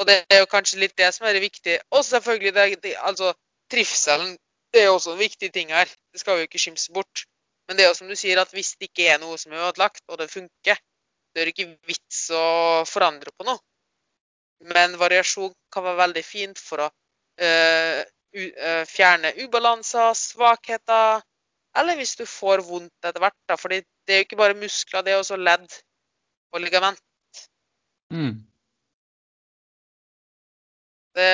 Og det er jo kanskje litt det som er det viktige. Og selvfølgelig, det, det, altså, trivselen det er jo også en viktig ting her. Det skal vi jo ikke skimse bort. Men det er jo som du sier, at hvis det ikke er noe som er ødelagt, og det funker, så er det ikke vits å forandre på noe. Men variasjon kan være veldig fint for å øh, øh, fjerne ubalanser, svakheter, eller hvis du får vondt etter hvert. da, fordi det er jo ikke bare muskler, det er også ledd og ligament. Mm. Det,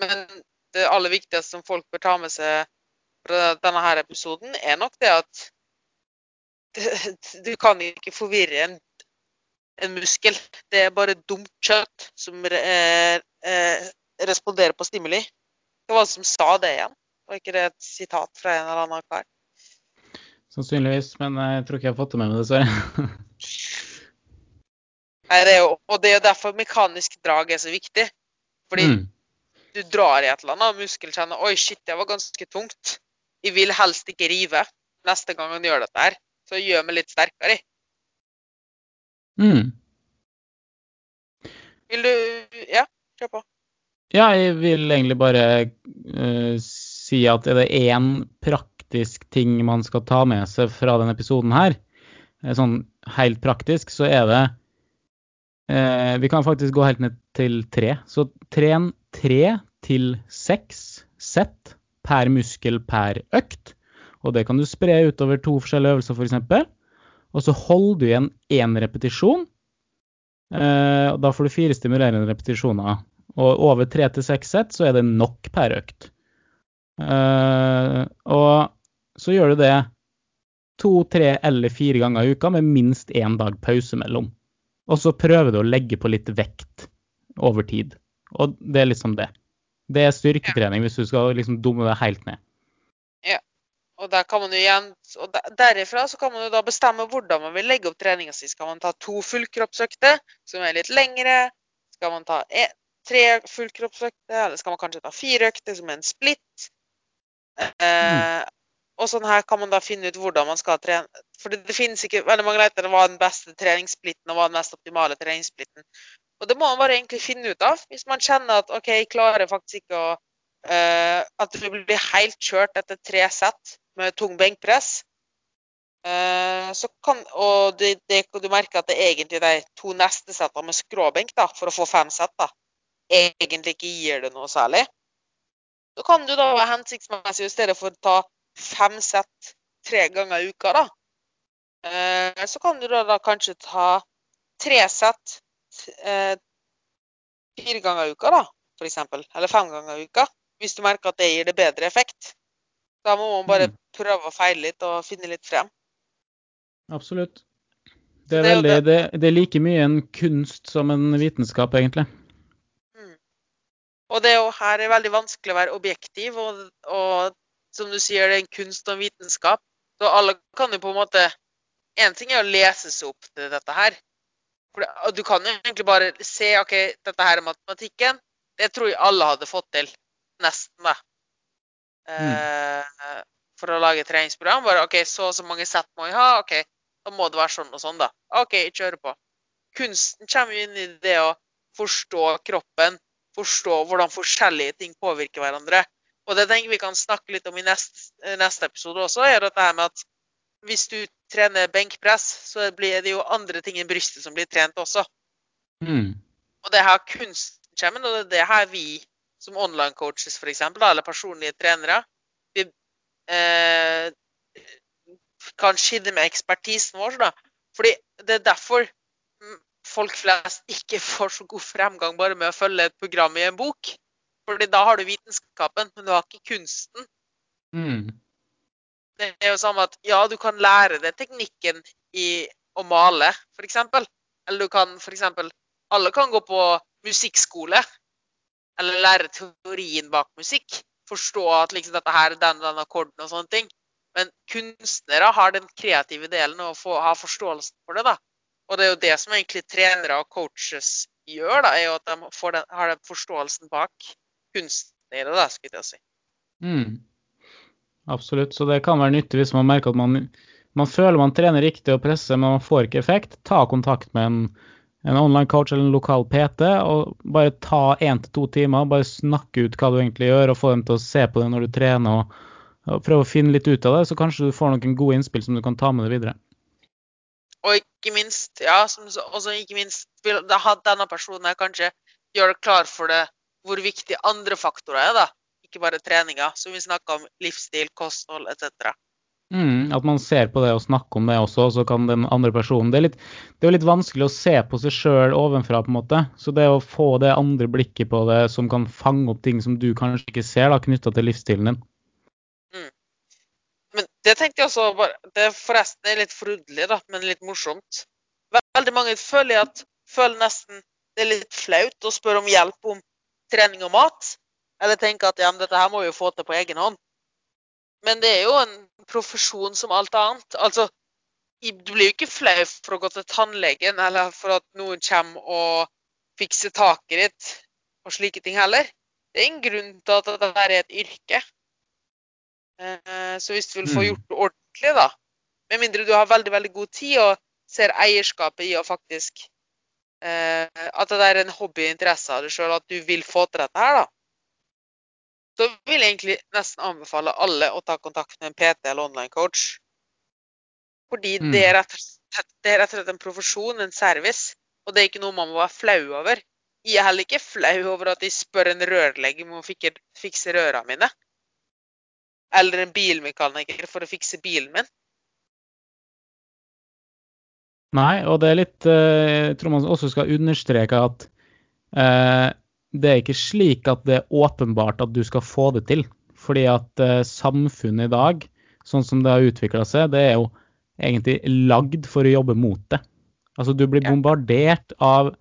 men det aller viktigste som folk bør ta med seg fra denne her episoden, er nok det at du kan ikke forvirre en, en muskel. Det er bare dumt kjøtt som eh, eh, responderer på stimuli. Det var som sa det igjen. Var ikke det et sitat fra en eller annen kar? Sannsynligvis, men jeg tror ikke jeg har fått det med meg, dessverre. Nei, det er jo, og det er jo derfor mekanisk drag er så viktig. Fordi Mm. du drar i et eller annet, og muskelen kjenner Oi, shit, det var ganske tungt. Jeg vil helst ikke rive neste gang han gjør dette her. Så gjør meg litt sterkere. Mm. Vil du Ja, kjør på. Ja, jeg vil egentlig bare uh, si at er det én praktisk ting man skal ta med seg fra denne episoden her, eh, sånn helt praktisk, så er det uh, Vi kan faktisk gå helt ned til tre. Så tren tre til seks sett per muskel per økt. Og det kan du spre utover to forskjellige øvelser, f.eks. Og så holder du igjen én repetisjon. Eh, og da får du fire stimulerende repetisjoner. Og over tre til seks sett så er det nok per økt. Eh, og så gjør du det to, tre eller fire ganger i uka med minst én dag pause mellom. Og så prøver du å legge på litt vekt over tid. Og det er liksom det. Det er styrketrening hvis du skal liksom dumme deg helt ned. Og igjen, og derifra så kan man jo da bestemme hvordan man vil legge opp treninga si. Skal man ta to fullkroppsøkter som er litt lengre? Skal man ta en, tre fullkroppsøkter? Eller skal man kanskje ta fire økter som er en splitt? Eh, og sånn her kan man da finne ut hvordan man skal trene. For det, det finnes ikke veldig mange leter hva den beste treningssplitten og hva den mest optimale treningssplitten. Og det må man bare egentlig finne ut av. Hvis man kjenner at OK, jeg klarer faktisk ikke å uh, At det blir helt kjørt etter tre sett med tung benkpress. Uh, kan, og det, det, du merker at det egentlig de to neste settene med skråbenk da, for å få fem sett, da, egentlig ikke gir det noe særlig. Så kan du da være hensiktsmessig i stedet for å ta fem sett tre ganger i uka, da. Uh, så kan du da, da kanskje ta tre sett fire ganger i uka, da, f.eks. Eller fem ganger i uka. Hvis du merker at det gir det bedre effekt. Da må man bare mm. prøve å feile litt og finne litt frem. Absolutt. Det er, veldig, det, det er like mye en kunst som en vitenskap, egentlig. Mm. Og det er jo her er veldig vanskelig å være objektiv, og, og, som du sier, det er en kunst og en vitenskap. Så alle kan jo på en måte En ting er å lese seg opp til dette her, for du kan jo egentlig bare se OK, dette her er matematikken. Det tror jeg alle hadde fått til. Nesten, da. Mm. Uh, for å lage et treningsprogram. Bare OK, så og så mange sett må jeg ha. OK, da må det være sånn og sånn, da. OK, jeg kjører på. Kunsten kommer jo inn i det å forstå kroppen. Forstå hvordan forskjellige ting påvirker hverandre. Og det tenker vi kan snakke litt om i neste, neste episode også, er dette her med at hvis du trener benkpress, så blir det jo andre ting enn brystet som blir trent også. Mm. Og det her kunsten kommer, og det er det her vi som online-coaches f.eks., eller personlige trenere, vi eh, kan skille med ekspertisen vår. Da. Fordi det er derfor folk flest ikke får så god fremgang bare med å følge et program i en bok. Fordi da har du vitenskapen, men du har ikke kunsten. Mm. Det er jo samme at ja, du kan lære deg teknikken i å male, f.eks. Eller du kan f.eks. Alle kan gå på musikkskole. Eller lære teorien bak musikk. Forstå at liksom dette her er den den akkorden og sånne ting. Men kunstnere har den kreative delen og har forståelsen for det. da. Og det er jo det som egentlig trenere og coaches gjør, da, er jo at de den, har den forståelsen bak kunsten i det, da, skulle jeg si. Mm. Absolutt. Så det kan være nyttig hvis man merker at man, man føler man trener riktig og presser, men man får ikke effekt. Ta kontakt med en, en online coach eller en lokal PT, og bare ta én til to timer. Bare snakke ut hva du egentlig gjør, og få dem til å se på det når du trener. og, og Prøve å finne litt ut av det, så kanskje du får noen gode innspill som du kan ta med deg videre. Og ikke minst, ja, som også ikke minst da hadde denne personen kanskje gjøre klar for det hvor viktig andre faktorer er. da ikke bare treninga. Som vi snakka om livsstil, kosthold etc. Mm, at man ser på det og snakker om det også, så kan den andre personen Det er, litt, det er jo litt vanskelig å se på seg sjøl ovenfra, på en måte. Så det å få det andre blikket på det som kan fange opp ting som du kanskje ikke ser, da, knytta til livsstilen din. Mm. Men det tenkte jeg også bare, Det forresten er litt forunderlig, da, men litt morsomt. Veldig mange føler at føler nesten det er litt flaut å spørre om hjelp om trening og mat. Eller tenker at ja, men dette her må vi jo få til på egen hånd. Men det er jo en profesjon som alt annet. Altså, du blir jo ikke flau for å gå til tannlegen eller for at noen kommer og fikser taket ditt og slike ting heller. Det er en grunn til at dette er et yrke. Eh, så hvis du vil få mm. gjort det ordentlig, da Med mindre du har veldig veldig god tid og ser eierskapet i å faktisk eh, At det er en hobbyinteresse av deg sjøl, at du vil få til dette her, da så vil jeg egentlig nesten anbefale alle å ta kontakt med en PT eller online coach. Fordi mm. det, er rett, det er rett og slett en profesjon, en service, og det er ikke noe man må være flau over. Jeg er heller ikke flau over at de spør en rørlegger om å fikse røra mine. Eller en bilmekaniker for å fikse bilen min. Nei, og det er litt eh, Jeg tror man også skal understreke at eh, det er ikke slik at det er åpenbart at du skal få det til. Fordi at uh, samfunnet i dag, sånn som det har utvikla seg, det er jo egentlig lagd for å jobbe mot det. Altså du blir bombardert av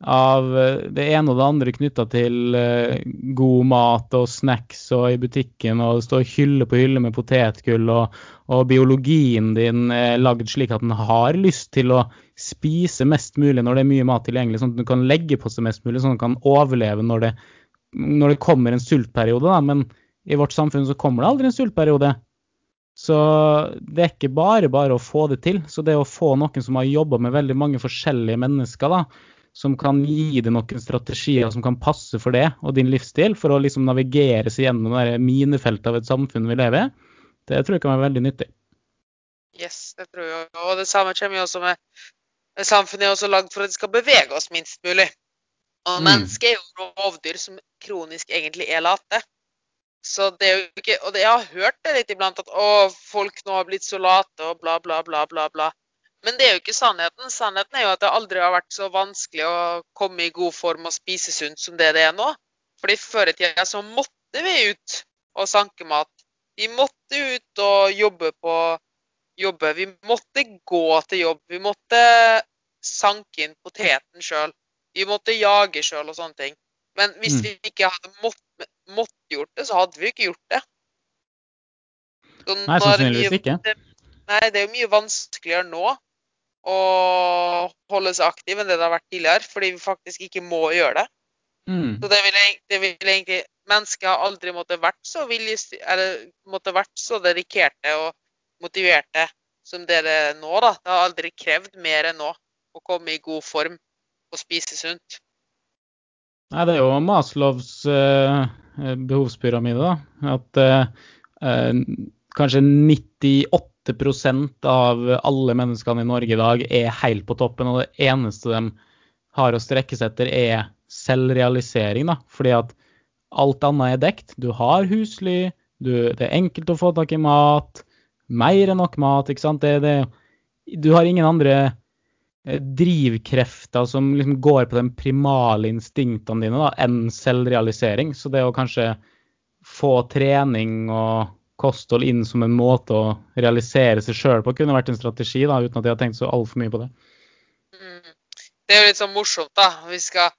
av eh, det ene og det andre knytta til eh, god mat og snacks og i butikken, og det står hylle på hylle med potetgull, og, og biologien din er lagd slik at den har lyst til å spise mest mulig når det er mye mat tilgjengelig, sånn at den kan legge på seg mest mulig, sånn at den kan overleve når det, når det kommer en sultperiode. Da. Men i vårt samfunn så kommer det aldri en sultperiode. Så det er ikke bare bare å få det til. Så det å få noen som har jobba med veldig mange forskjellige mennesker, da, som kan gi deg noen strategier som kan passe for det og din livsstil, for å liksom navigere seg gjennom det minefeltet av et samfunn vi lever i, det tror jeg kan være veldig nyttig. Yes, det tror jeg. Og det samme kommer jo også med Samfunnet er også lagd for at det skal bevege oss minst mulig. Og mm. mennesket er jo rovdyr som kronisk egentlig er late. Så det er jo ikke Og jeg har hørt det litt iblant at å, folk nå har blitt så late og bla, bla, bla, bla, bla. Men det er jo ikke sannheten. Sannheten er jo at det aldri har vært så vanskelig å komme i god form og spise sunt som det det er nå. Fordi før i tida så måtte vi ut og sanke mat. Vi måtte ut og jobbe på jobbe. Vi måtte gå til jobb. Vi måtte sanke inn poteten sjøl. Vi måtte jage sjøl og sånne ting. Men hvis mm. vi ikke hadde måttet mått gjort det, så hadde vi ikke gjort det. Så Nei, sannsynligvis ikke. Nei, det er jo mye vanskeligere nå å holde seg aktiv enn det det har vært tidligere, fordi vi faktisk ikke må gjøre det. Mm. Så det vil, det vil, egentlig Mennesket har aldri måttet vært så eller måtte vært så dedikerte og motiverte som det er nå. da. Det har aldri krevd mer enn nå å komme i god form og spise sunt. Nei, det er jo Maslows eh, behovspyramide, da. At eh, kanskje 98 av alle menneskene i Norge i dag er helt på toppen, og det eneste de har å strekke seg etter, er selvrealisering. da, Fordi at alt annet er dekt. Du har husly, du, det er enkelt å få tak i mat, mer enn nok mat. ikke sant? Det, det, du har ingen andre eh, drivkrefter som liksom går på de primale instinktene dine da, enn selvrealisering. Så det å kanskje få trening og kosthold inn som en måte å realisere seg sjøl på, kunne vært en strategi, da, uten at jeg har tenkt så altfor mye på det. Mm. Det er jo litt sånn morsomt, da. Vi skal,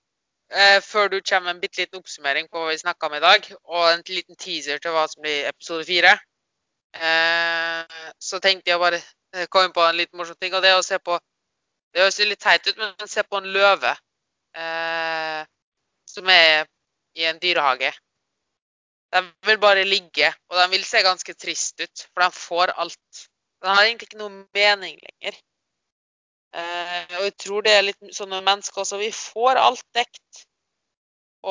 eh, før du kommer med en bitte liten oppsummering på hva vi snakka om i dag, og en liten teaser til hva som blir episode fire, eh, så tenkte jeg bare eh, komme på en liten morsom ting. Og det å se på Det høres litt teit ut, men se på en løve eh, som er i en dyrehage. De vil bare ligge, og de vil se ganske trist ut, for de får alt. De har egentlig ikke noe mening lenger. Eh, og jeg tror det er litt sånn med mennesker også. Vi får alt dekt.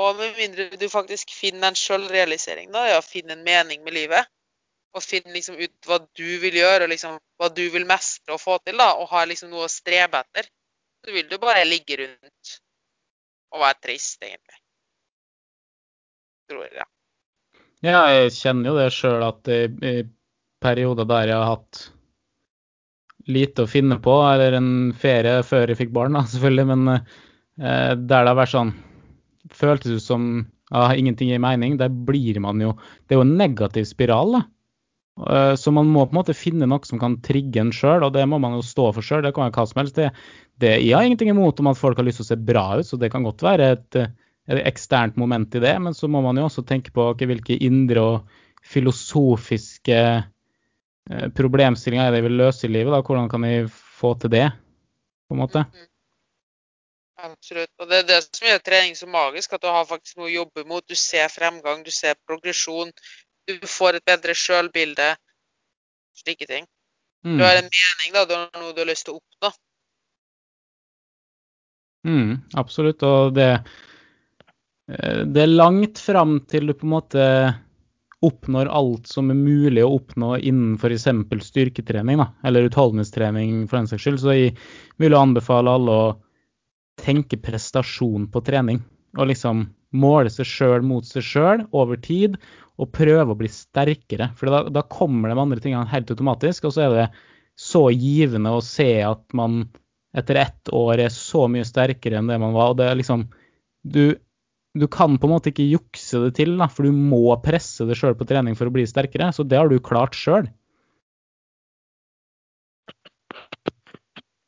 Og med mindre du faktisk finner en sjølrealisering, da, ja, finne en mening med livet, og finne liksom ut hva du vil gjøre, og liksom hva du vil mestre og få til, da, og har liksom noe å strebe etter, så vil du bare ligge rundt og være trist, egentlig. Tror jeg. Ja. Ja, jeg kjenner jo det sjøl at i, perioder der jeg har hatt lite å finne på, eller en ferie før jeg fikk barn, da, selvfølgelig, men eh, der det har vært sånn Føltes ut som ja, ingenting gir mening. Der blir man jo Det er jo en negativ spiral, da. Eh, så man må på en måte finne noe som kan trigge en sjøl, og det må man jo stå for sjøl. Det kan være hva som helst. Det, det, jeg har ingenting imot om at folk har lyst til å se bra ut, så det kan godt være et eksternt moment i det, men så må man jo også tenke på okay, hvilke indre og filosofiske eh, problemstillinger er det jeg vil løse i livet. Da. Hvordan kan vi få til det, på en måte? Mm-hmm. Absolutt. Og det er det som gjør trening så magisk, at du har faktisk noe å jobbe mot. Du ser fremgang, du ser progresjon. Du får et bedre sjølbilde. Slike ting. Mm. Du har en mening, da. Du har noe du har lyst til å oppnå. Mm, absolutt. Og det det er langt fram til du på en måte oppnår alt som er mulig å oppnå innen f.eks. styrketrening, da, eller utholdenhetstrening for den saks skyld. Så jeg vil anbefale alle å tenke prestasjon på trening. Og liksom måle seg sjøl mot seg sjøl over tid, og prøve å bli sterkere. For da, da, kommer de andre tingene helt automatisk, og så er det så givende å se at man etter ett år er så mye sterkere enn det man var. og det er liksom, du du kan på en måte ikke jukse det til, da, for du må presse det sjøl på trening for å bli sterkere. Så det har du klart sjøl.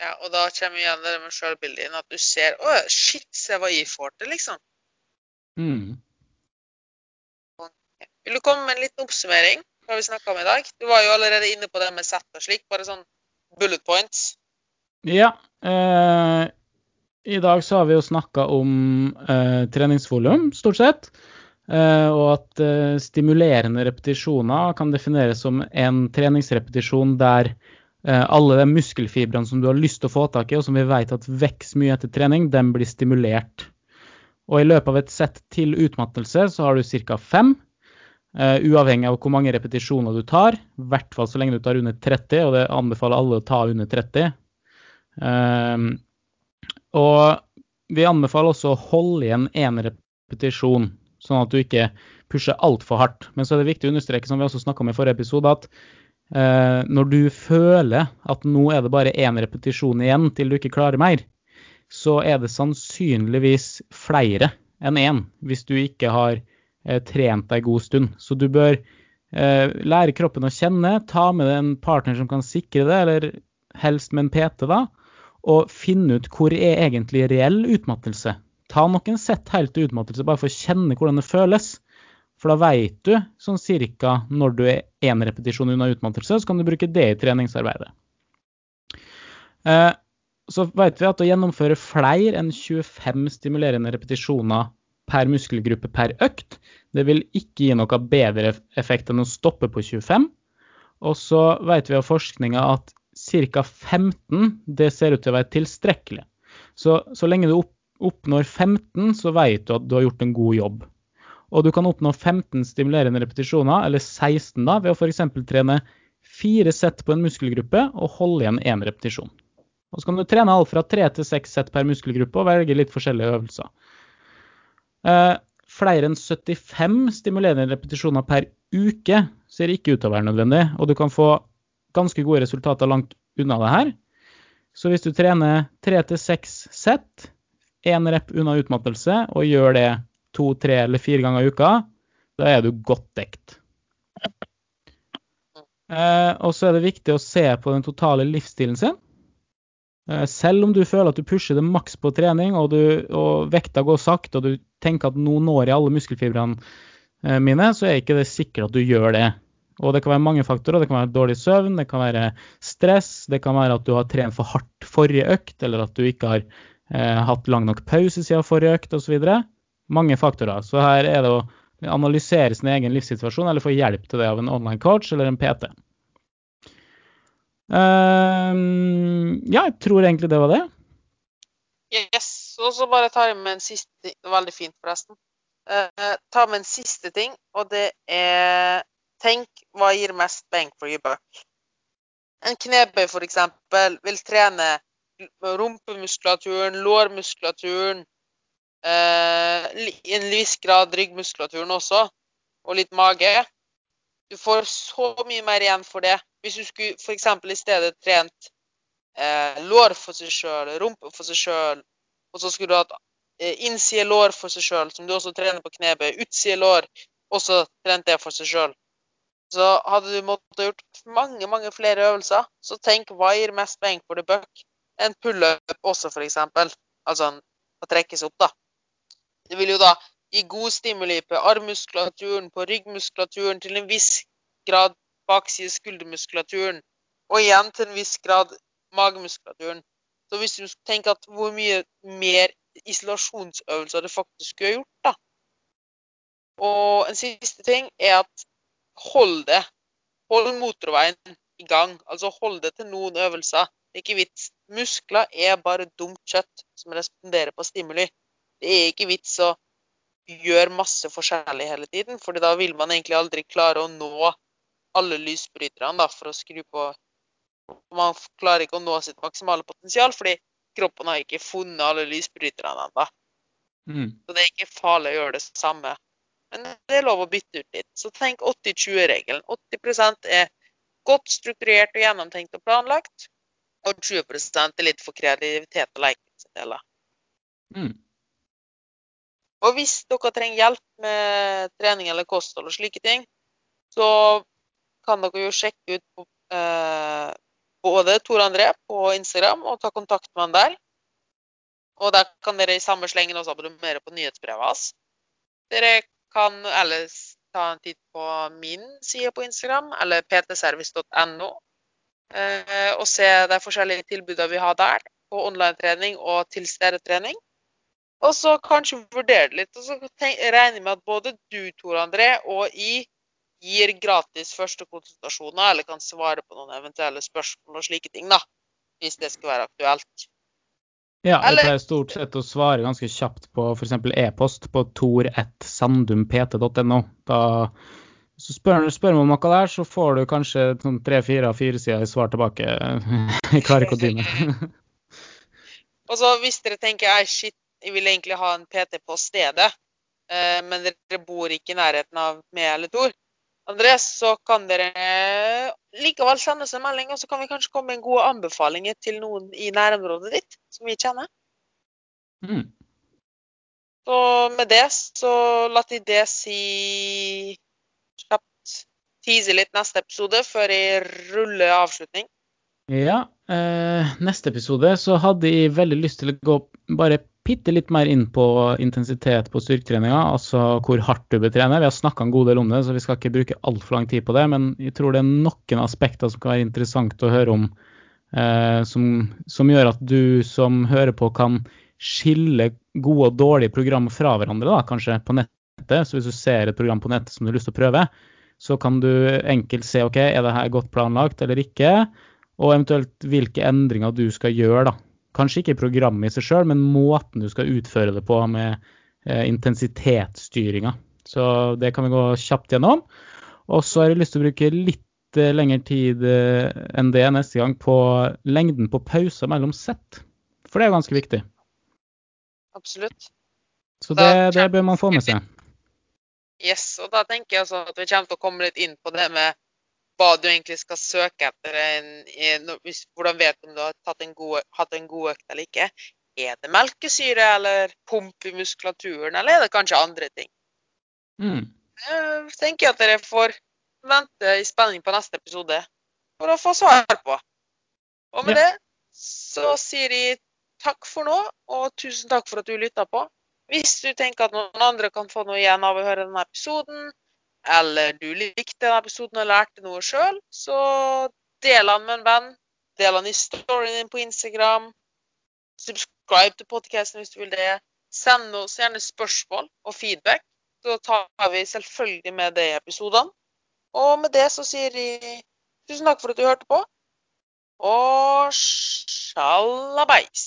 Ja, og da kommer igjen det med sjølbildet inn, At du ser Å, shit, se hva jeg får til, liksom. Mm. Vil du komme med en liten oppsummering hva vi snakka om i dag? Du var jo allerede inne på det med sett og slik. Bare sånn bullet points. Ja. Eh, I dag så har vi jo snakka om eh, treningsvolum, stort sett. Eh, og at eh, stimulerende repetisjoner kan defineres som en treningsrepetisjon der eh, alle de muskelfibrene som du har lyst til å få tak i, og som vi vet at vokser mye etter trening, den blir stimulert. Og i løpet av et sett til utmattelse så har du ca. fem. Uh, uavhengig av hvor mange repetisjoner du tar, i hvert fall så lenge du tar under 30, og det anbefaler alle å ta under 30. Uh, og vi anbefaler også å holde igjen én repetisjon, sånn at du ikke pusher altfor hardt. Men så er det viktig å understreke, som vi også snakka om i forrige episode, at eh, når du føler at nå er det bare én repetisjon igjen til du ikke klarer mer, så er det sannsynligvis flere enn én hvis du ikke har Eh, trent deg god stund. Så du bør eh, lære kroppen å kjenne, ta med deg en partner som kan sikre det, eller helst med en PT, da, og finne ut hvor er egentlig reell utmattelse. Ta noen sett helt til utmattelse, bare for å kjenne hvordan det føles. For da veit du sånn cirka når du er én repetisjon unna utmattelse, så kan du bruke det i treningsarbeidet. Eh, så vet vi at å gjennomføre flere enn 25 stimulerende repetisjoner per muskelgruppe per økt. Det vil ikke gi noe bedre effekt enn å stoppe på 25. Og så vet vi av forskninga at ca. 15 det ser ut til å være tilstrekkelig. Så, så lenge du oppnår 15, så vet du at du har gjort en god jobb. Og du kan oppnå 15 stimulerende repetisjoner, eller 16 da, ved å f.eks. trene fire sett på en muskelgruppe og holde igjen én repetisjon. Og så kan du trene alt fra tre til seks sett per muskelgruppe og velge litt forskjellige øvelser. Eh, flere enn 75 stimulerende repetisjoner per uke ser ikke ut til å være nødvendig, og du kan få ganske gode resultater langt unna det her. Så hvis du trener tre til seks sett, én rep unna utmattelse, og gjør det to, tre eller fire ganger i uka, da er du godt dekt. Eh, og så er det viktig å se på den totale livsstilen sin. Eh, selv om du føler at du pusher det maks på trening, og, du, og, vekta går sakte, og du tenker at nå når jeg alle muskelfibrene eh, mine, så er ikke det sikkert at du gjør det. Og det kan være mange faktorer. Det kan være dårlig søvn, det kan være stress, det kan være at du har trent for hardt forrige økt, eller at du ikke har eh, hatt lang nok pause siden forrige økt osv. Mange faktorer. Så her er det å analysere sin egen livssituasjon, eller få hjelp til det av en online coach eller en PT. Uh, ja, jeg tror egentlig det var det. Yes. Og så bare tar jeg med en siste ting. Veldig fint, forresten. Uh, ta med en siste ting, og det er Tenk hva gir mest bang for your buck? En knebøy, f.eks., vil trene rumpemuskulaturen, lårmuskulaturen, eh, i en viss grad ryggmuskulaturen også, og litt mage. Du får så mye mer igjen for det hvis du skulle f.eks. i stedet trent eh, lår for seg sjøl, rumpe for seg sjøl, og så skulle du hatt eh, innside lår for seg sjøl, som du også trener på knebøy, utside lår, også trent det for seg sjøl, så hadde du måttet gjort mange, mange flere øvelser. Så tenk hva gir mest bang for the buck? En pullup også, f.eks. Altså å trekkes opp, da. Det vil jo da gi god stimuli på armmuskulaturen, på ryggmuskulaturen, til en viss grad bakside skuldermuskulaturen, og igjen til en viss grad magemuskulaturen. Så hvis du tenker at hvor mye mer isolasjonsøvelser det faktisk skulle gjort, da. Og en siste ting er at hold det. Hold motorveien i gang. Altså hold det til noen øvelser. Det er ikke vits. Muskler er bare dumt kjøtt som responderer på stimuli. Det er ikke vits å gjøre masse forskjellig hele tiden, for da vil man egentlig aldri klare å nå alle lysbryterne da, for å skru på Man klarer ikke å nå sitt maksimale potensial, fordi kroppen har ikke funnet alle lysbryterne ennå. Mm. Så det er ikke farlig å gjøre det samme. Men det er lov å bytte ut litt. Så tenk 80-20-regelen. 80% er godt strukturert og gjennomtenkt og planlagt, og 20 er litt for kreativitet og leken. Mm. Og hvis dere trenger hjelp med trening eller kosthold og slike ting, så kan dere jo sjekke ut på, eh, både Tor André på Instagram og ta kontakt med han der. Og der kan dere i samme slengen også abonnere på nyhetsbrevet hans. Dere kan ellers ta en titt på min side på Instagram, eller ptservice.no, eh, og se de forskjellige tilbudene vi har der på online-trening og tilstedetrening. Og så kanskje vurdere det litt. Og så regner jeg med at både du, Tor André, og jeg gir gratis første konsultasjoner, eller kan svare på noen eventuelle spørsmål og slike ting, da. Hvis det skal være aktuelt. Ja, jeg pleier stort sett å svare ganske kjapt på f.eks. e-post på tor1sandumpt.no. Da så spør, spør man om noe der, så får du kanskje sånn tre-fire av fire sider svar tilbake. Jeg klarer ikke å. Og så hvis dere tenker ei, shit, jeg vil egentlig ha en PT på stedet, eh, men dere bor ikke i nærheten av meg eller Tor, Andres, så kan dere likevel sende oss en melding, og så kan vi kanskje komme med gode anbefalinger til noen i nærområdet ditt som vi kjenner. Mm. Så med det så la de det si kjapt tease litt neste episode før jeg ruller avslutning. Ja, eh, neste episode så hadde jeg veldig lyst til å gå bare bitte litt mer inn på intensitet på styrketreninga, altså hvor hardt du bør trene. Vi har snakka en god del om det, så vi skal ikke bruke altfor lang tid på det. Men jeg tror det er noen aspekter som kan være interessant å høre om, eh, som, som, gjør at du som hører på, kan skille gode og dårlige program fra hverandre, da, kanskje på nettet. Så hvis du ser et program på nettet som du har lyst til å prøve, så kan du enkelt se ok, er det her godt planlagt eller ikke, og eventuelt hvilke endringer du skal gjøre. da Kanskje ikke programmet i seg sjøl, men måten du skal utføre det på med eh, intensitetsstyringa. Så det kan vi gå kjapt gjennom. Og så har jeg lyst til å bruke litt eh, lengre tid eh, enn det neste gang på lengden på pauser mellom sett. For det er ganske viktig. Absolutt. Så det, det bør man få med seg. Yes, og da tenker jeg altså at vi kommer til å komme litt inn på det med hva du egentlig skal søke etter. En, hvordan vet du om du har en god, hatt en god økt eller ikke? Er det melkesyre eller pump i muskulaturen, eller er det kanskje andre ting? Mm. Jeg tenker at dere får vente i spenning på neste episode for å få svar på. Og med ja. det så sier de takk for nå, og tusen takk for at du lytta på. Hvis du tenker at noen andre kan få noe igjen av å høre denne episoden, eller du likte denne episoden og lærte noe sjøl, så del den med en venn. Del den i storyen din på Instagram. Subscribe til podkasten hvis du vil det. Send oss gjerne spørsmål og feedback. Så tar vi selvfølgelig med det i episodene. Og med det så sier de tusen takk for at du hørte på, og sjalabais.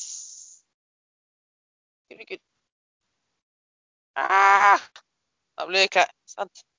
Ah, da blir det kleint.